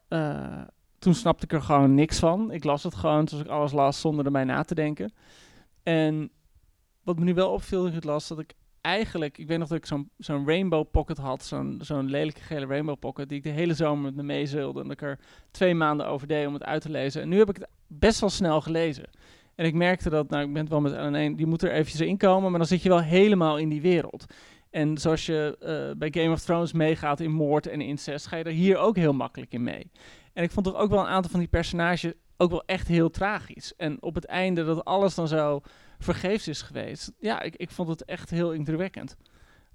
eh, toen snapte ik er gewoon niks van. Ik las het gewoon zoals ik alles las, zonder erbij na te denken. En wat me nu wel opviel toen ik het las, dat ik eigenlijk... Ik weet nog dat ik zo'n rainbow pocket had. Zo'n lelijke gele rainbow pocket. Die ik de hele zomer met me meezeulde. En dat ik er twee maanden over deed om het uit te lezen. En nu heb ik het best wel snel gelezen. En ik merkte dat, nou ik ben het wel met Ellen die moet er eventjes in komen. Maar dan zit je wel helemaal in die wereld. En zoals je eh, bij Game of Thrones meegaat in moord en incest, ga je er hier ook heel makkelijk in mee. En ik vond toch ook wel een aantal van die personages ook wel echt heel tragisch. En op het einde dat alles dan zo vergeefs is geweest. Ja, ik, ik vond het echt heel indrukwekkend.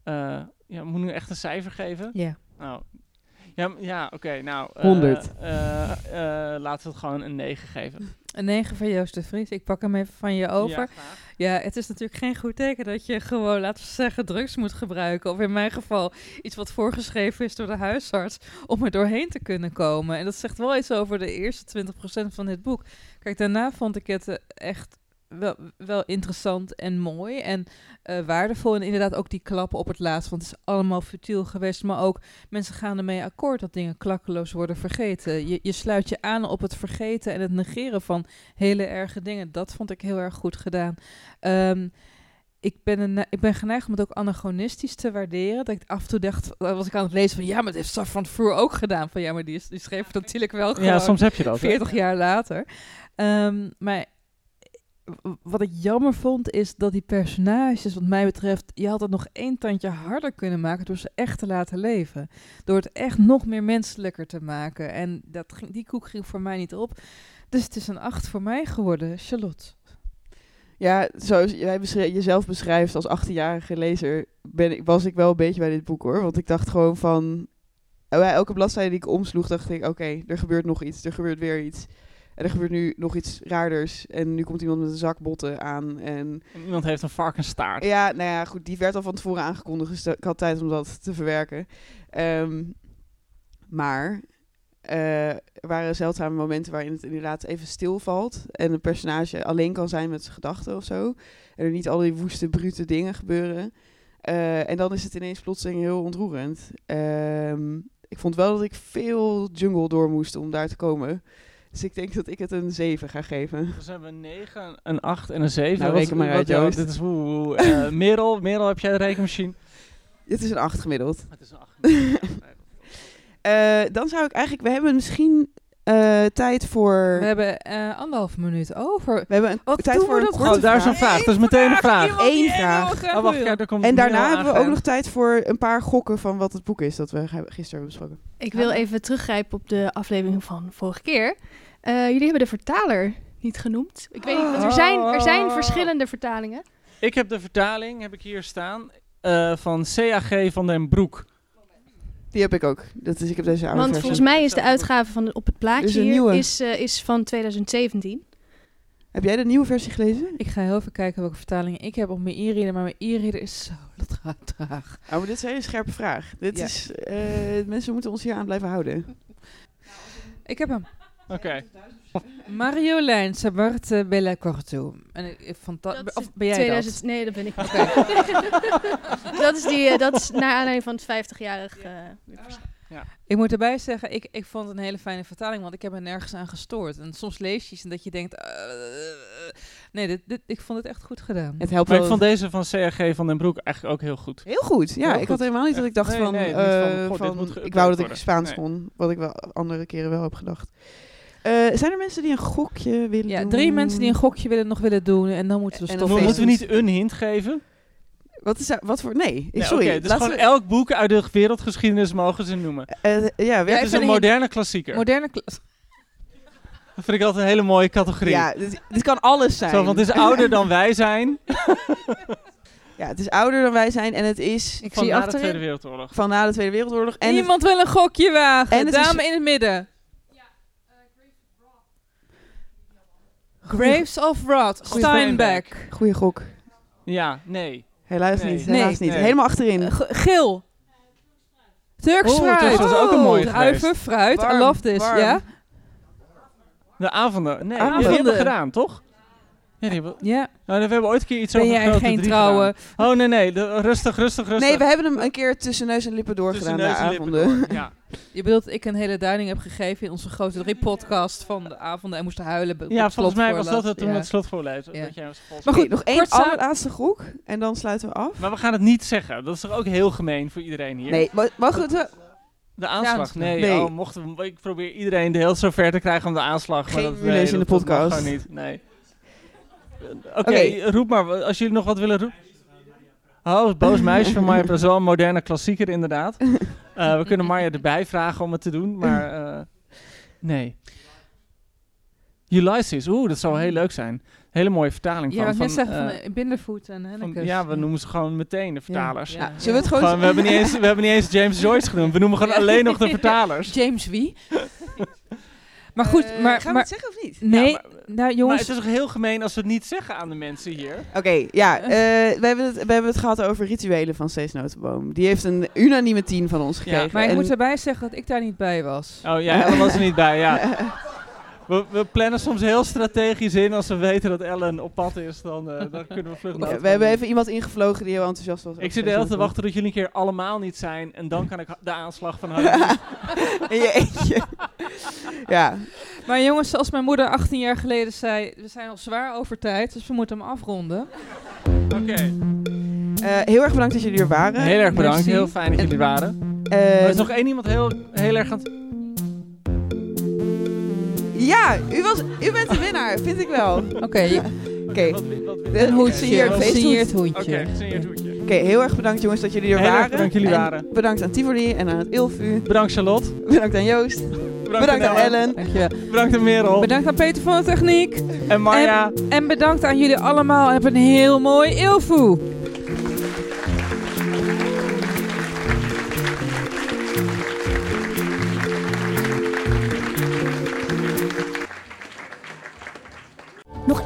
Eh ja, moet ik nu echt een cijfer geven? Ja. Nou, ja, ja oké, nou... eh, 100. eh, laten we het gewoon een 9 geven. Een 9 van Joost de Vries. Ik pak hem even van je over. Ja. Ja, het is natuurlijk geen goed teken dat je gewoon, laten we zeggen, drugs moet gebruiken. Of in mijn geval iets wat voorgeschreven is door de huisarts om er doorheen te kunnen komen. En dat zegt wel iets over de eerste 20% van dit boek. Kijk, daarna vond ik het echt wel, wel interessant en mooi en eh, waardevol. En inderdaad ook die klappen op het laatst, want het is allemaal futiel geweest. Maar ook mensen gaan ermee akkoord dat dingen klakkeloos worden vergeten. Je, je sluit je aan op het vergeten en het negeren van hele erge dingen. Dat vond ik heel erg goed gedaan. Ehm, ik, ben een, ik ben geneigd om het ook anachronistisch te waarderen. Dat ik af en toe dacht, eh, was ik aan het lezen van... ja, maar dat heeft Safran Foer ook gedaan. Van ja, maar die, die schreef het natuurlijk wel gewoon Ja, soms heb je dat. hè? 40 jaar later. Ehm, maar wat ik jammer vond, is dat die personages, wat mij betreft... je had het nog één tandje harder kunnen maken... door ze echt te laten leven. Door het echt nog meer menselijker te maken. En dat die koek ging voor mij niet op. Dus het is een 8 voor mij geworden. Charlotte. Ja, zoals jij jezelf beschrijft als 18-jarige lezer, ben ik, was ik wel een beetje bij dit boek hoor. Want ik dacht gewoon van. Bij elke bladzijde die ik omsloeg, dacht ik: oké, er gebeurt nog iets, er gebeurt weer iets. En er gebeurt nu nog iets raarders. En nu komt iemand met een zak botten aan. En En Iemand heeft een varkensstaart. ja, nou ja, goed, die werd al van tevoren aangekondigd. Dus ik had tijd om dat te verwerken. Ehm, maar eh, er waren zeldzame momenten waarin het inderdaad even stilvalt. En een personage alleen kan zijn met zijn gedachten of zo. En er niet al die woeste, brute dingen gebeuren. Eh, en dan is het ineens plotseling heel ontroerend. Ehm, ik vond wel dat ik veel jungle door moest om daar te komen. Dus ik denk dat ik het een 7 ga geven. Dus hebben we een 9, een 8 en een 7. Nou, reken maar uit, Joost. Dit is woe, woe. Eh, [LAUGHS] Merel, Merel, heb jij de rekenmachine? Het is een 8 gemiddeld. Het is een 8. [LAUGHS] Eh, dan zou ik eigenlijk... We hebben misschien eh, tijd voor... We hebben eh anderhalf minuut over. We hebben een Wat tijd doen voor we een korte Oh, daar is een vraag. Dat is meteen een vraag. Eén vraag. Oh, wacht, daar komt En daarna hebben we ook nog tijd voor een paar gokken van wat het boek is dat we gisteren hebben besproken. Ik wil even teruggrijpen op de aflevering van vorige keer. Eh, jullie hebben de vertaler niet genoemd. Ik weet niet, want er zijn, er zijn Oh. verschillende vertalingen. Ik heb de vertaling, heb ik hier staan, eh, van CAG van den Broek. Die heb ik ook. Dat is, ik heb deze oude Want versie. volgens mij is de uitgave van de- op het is plaatje een hier nieuwe. is, eh, is van 2017. Heb jij de nieuwe versie gelezen? Ik ga heel even kijken welke vertaling ik heb op mijn e-reader, maar mijn e-reader is zo [LAUGHS] tra- traag. Oh, maar dit is een hele scherpe vraag. Dit Ja. is, eh, mensen moeten ons hier aan blijven houden. Ik heb hem. Oké. Marjolein Sabarte Bella Corto. En ik- ik vond dat, is of ben jij 2000 dat? Nee, dat ben ik niet. [LAUGHS] dat, is die, eh, dat is naar aanleiding van het 50-jarig... eh, Ik moet erbij zeggen, ik, ik vond het een hele fijne vertaling, want ik heb er nergens aan gestoord. En soms lees je iets en dat je denkt... eh, nee, dit, dit, ik vond het echt goed gedaan. Het helpt Maar wel. ik vond deze van CAG van den Broek eigenlijk ook heel goed. Heel goed. Ja, Heel ik goed. had helemaal niet dat ik dacht Nee, van... nee, niet eh, van, goh, dit van- moet ik wou dat ik worden. Spaans Nee. kon. Wat ik wel andere keren wel heb gedacht. Eh, zijn er mensen die een gokje willen Ja, doen? drie mensen die een gokje willen, nog willen doen en dan moeten we stoppen. Moeten we niet een hint geven? Wat, is, wat voor... Nee, Nee, sorry. Oké, dus laten gewoon we- elk boek uit de wereldgeschiedenis mogen ze noemen. eh, ja, Het is een moderne klassieker. Moderne klas. Dat vind ik altijd een hele mooie categorie. Ja, dit, dit kan alles zijn. Zo, want het is ouder dan wij zijn. [LAUGHS] Ja, het is ouder dan wij zijn en het is Ik van zie na de. Tweede Wereldoorlog. van na de Tweede Wereldoorlog. En het- Iemand wil een gokje wagen. En is- Dame in het midden. Graves of Rot. Steinbeck. Goeie gok. Ja, nee. Helaas Nee. niet. Helaas Nee. niet. Nee. Helemaal achterin. G- Geel. Turks Oh, fruit. Turks was ook een mooie Druiven, geweest. fruit. I love this. warm. Ja? De avonden. Nee, Avonden. die hebben we gedaan, toch? Ja, hebben... Ja. Nou, we hebben ooit een keer iets Ben over jij grote geen drie trouwe... gedaan. Oh, nee, nee. de- rustig, rustig, rustig. Nee, we hebben hem een keer tussen neus en lippen Tussen doorgedaan. neus de en lippen avonden. door. Ja. [LAUGHS] Je bedoelt dat ik een hele duiding heb gegeven in onze grote drie podcast van de avonden en moest huilen. ja, het volgens mij was dat het toen Ja. het slotvoorlezen. Ja. Dat jij was volgens Maar mij- goed, nog één allerlaatste gok. En dan sluiten we af. Maar we gaan het niet zeggen. Dat is toch ook heel gemeen voor iedereen hier? Nee, maar, maar goed. we- De aanslag? Nee, Nee. Oh, mochten we, ik probeer iedereen de heel zover te krijgen om de aanslag. maar Geen dat, rumoeres nee, in de dat- dat mag podcast. gewoon niet. Nee. Oké, roep maar. Als jullie nog wat willen roepen. Oh, het boos meisje van Maya. Dat is wel een moderne klassieker inderdaad. [LAUGHS] Eh, we kunnen Maya erbij vragen om het te doen, maar eh, nee. Ulysses, oeh, dat zou heel leuk zijn. Hele mooie vertaling Ja, van. van, zeggen van eh, Bindervoet en van- Hennekes. ja, we noemen ze gewoon meteen de vertalers. Ja. Zullen we het gewoon... Gewoon, we, hebben niet eens, we hebben niet eens James Joyce genoemd. We noemen gewoon Ja. alleen nog de [LAUGHS] vertalers. James wie? [LAUGHS] maar goed, Eh, maar... gaan we maar het zeggen of niet? nee, Ja, maar- nou Maar jongens... het is toch heel gemeen als we het niet zeggen aan de mensen hier. Oké, ja. eh, we, hebben het, we hebben het gehad over rituelen van Stees Notenboom. Die heeft een unanieme 10 van ons gekregen. maar ik En- moet erbij zeggen dat ik daar niet bij was. Oh ja, Ellen was er niet bij, ja. [LAUGHS] We, we plannen soms heel strategisch in. Als we weten dat Ellen op pad is, dan, eh, dan kunnen we vlug Ja, naar we hebben even iemand ingevlogen die heel enthousiast was. Ik zit de hele tijd te wachten tot jullie een keer allemaal niet zijn. En dan kan ik de aanslag van [LAUGHS] Harry In je eentje. ja. Maar jongens, zoals mijn moeder 18 jaar geleden zei, we zijn al zwaar over tijd, dus we moeten hem afronden. Oké. Eh, heel erg bedankt dat jullie er waren. Heel erg bedankt. Merci. Heel fijn dat jullie er waren. Eh, er is nog één iemand heel, heel erg aan het... Ja, u, was, u bent de winnaar, vind ik wel. Oké, Oké, Een hoedje, Oké, een Oké, gesigneerd hoedje. Oké, heel erg bedankt jongens dat jullie er Heel erg waren. bedankt jullie En waren. Bedankt aan Tivoli en aan het Ilfu. Bedankt Charlotte. Bedankt aan Joost. Bedankt aan Ellen. dankjewel. Bedankt aan Merel. Bedankt aan Peter van de Techniek. En Marja. En bedankt aan jullie allemaal. En heb een heel mooi Ilfu.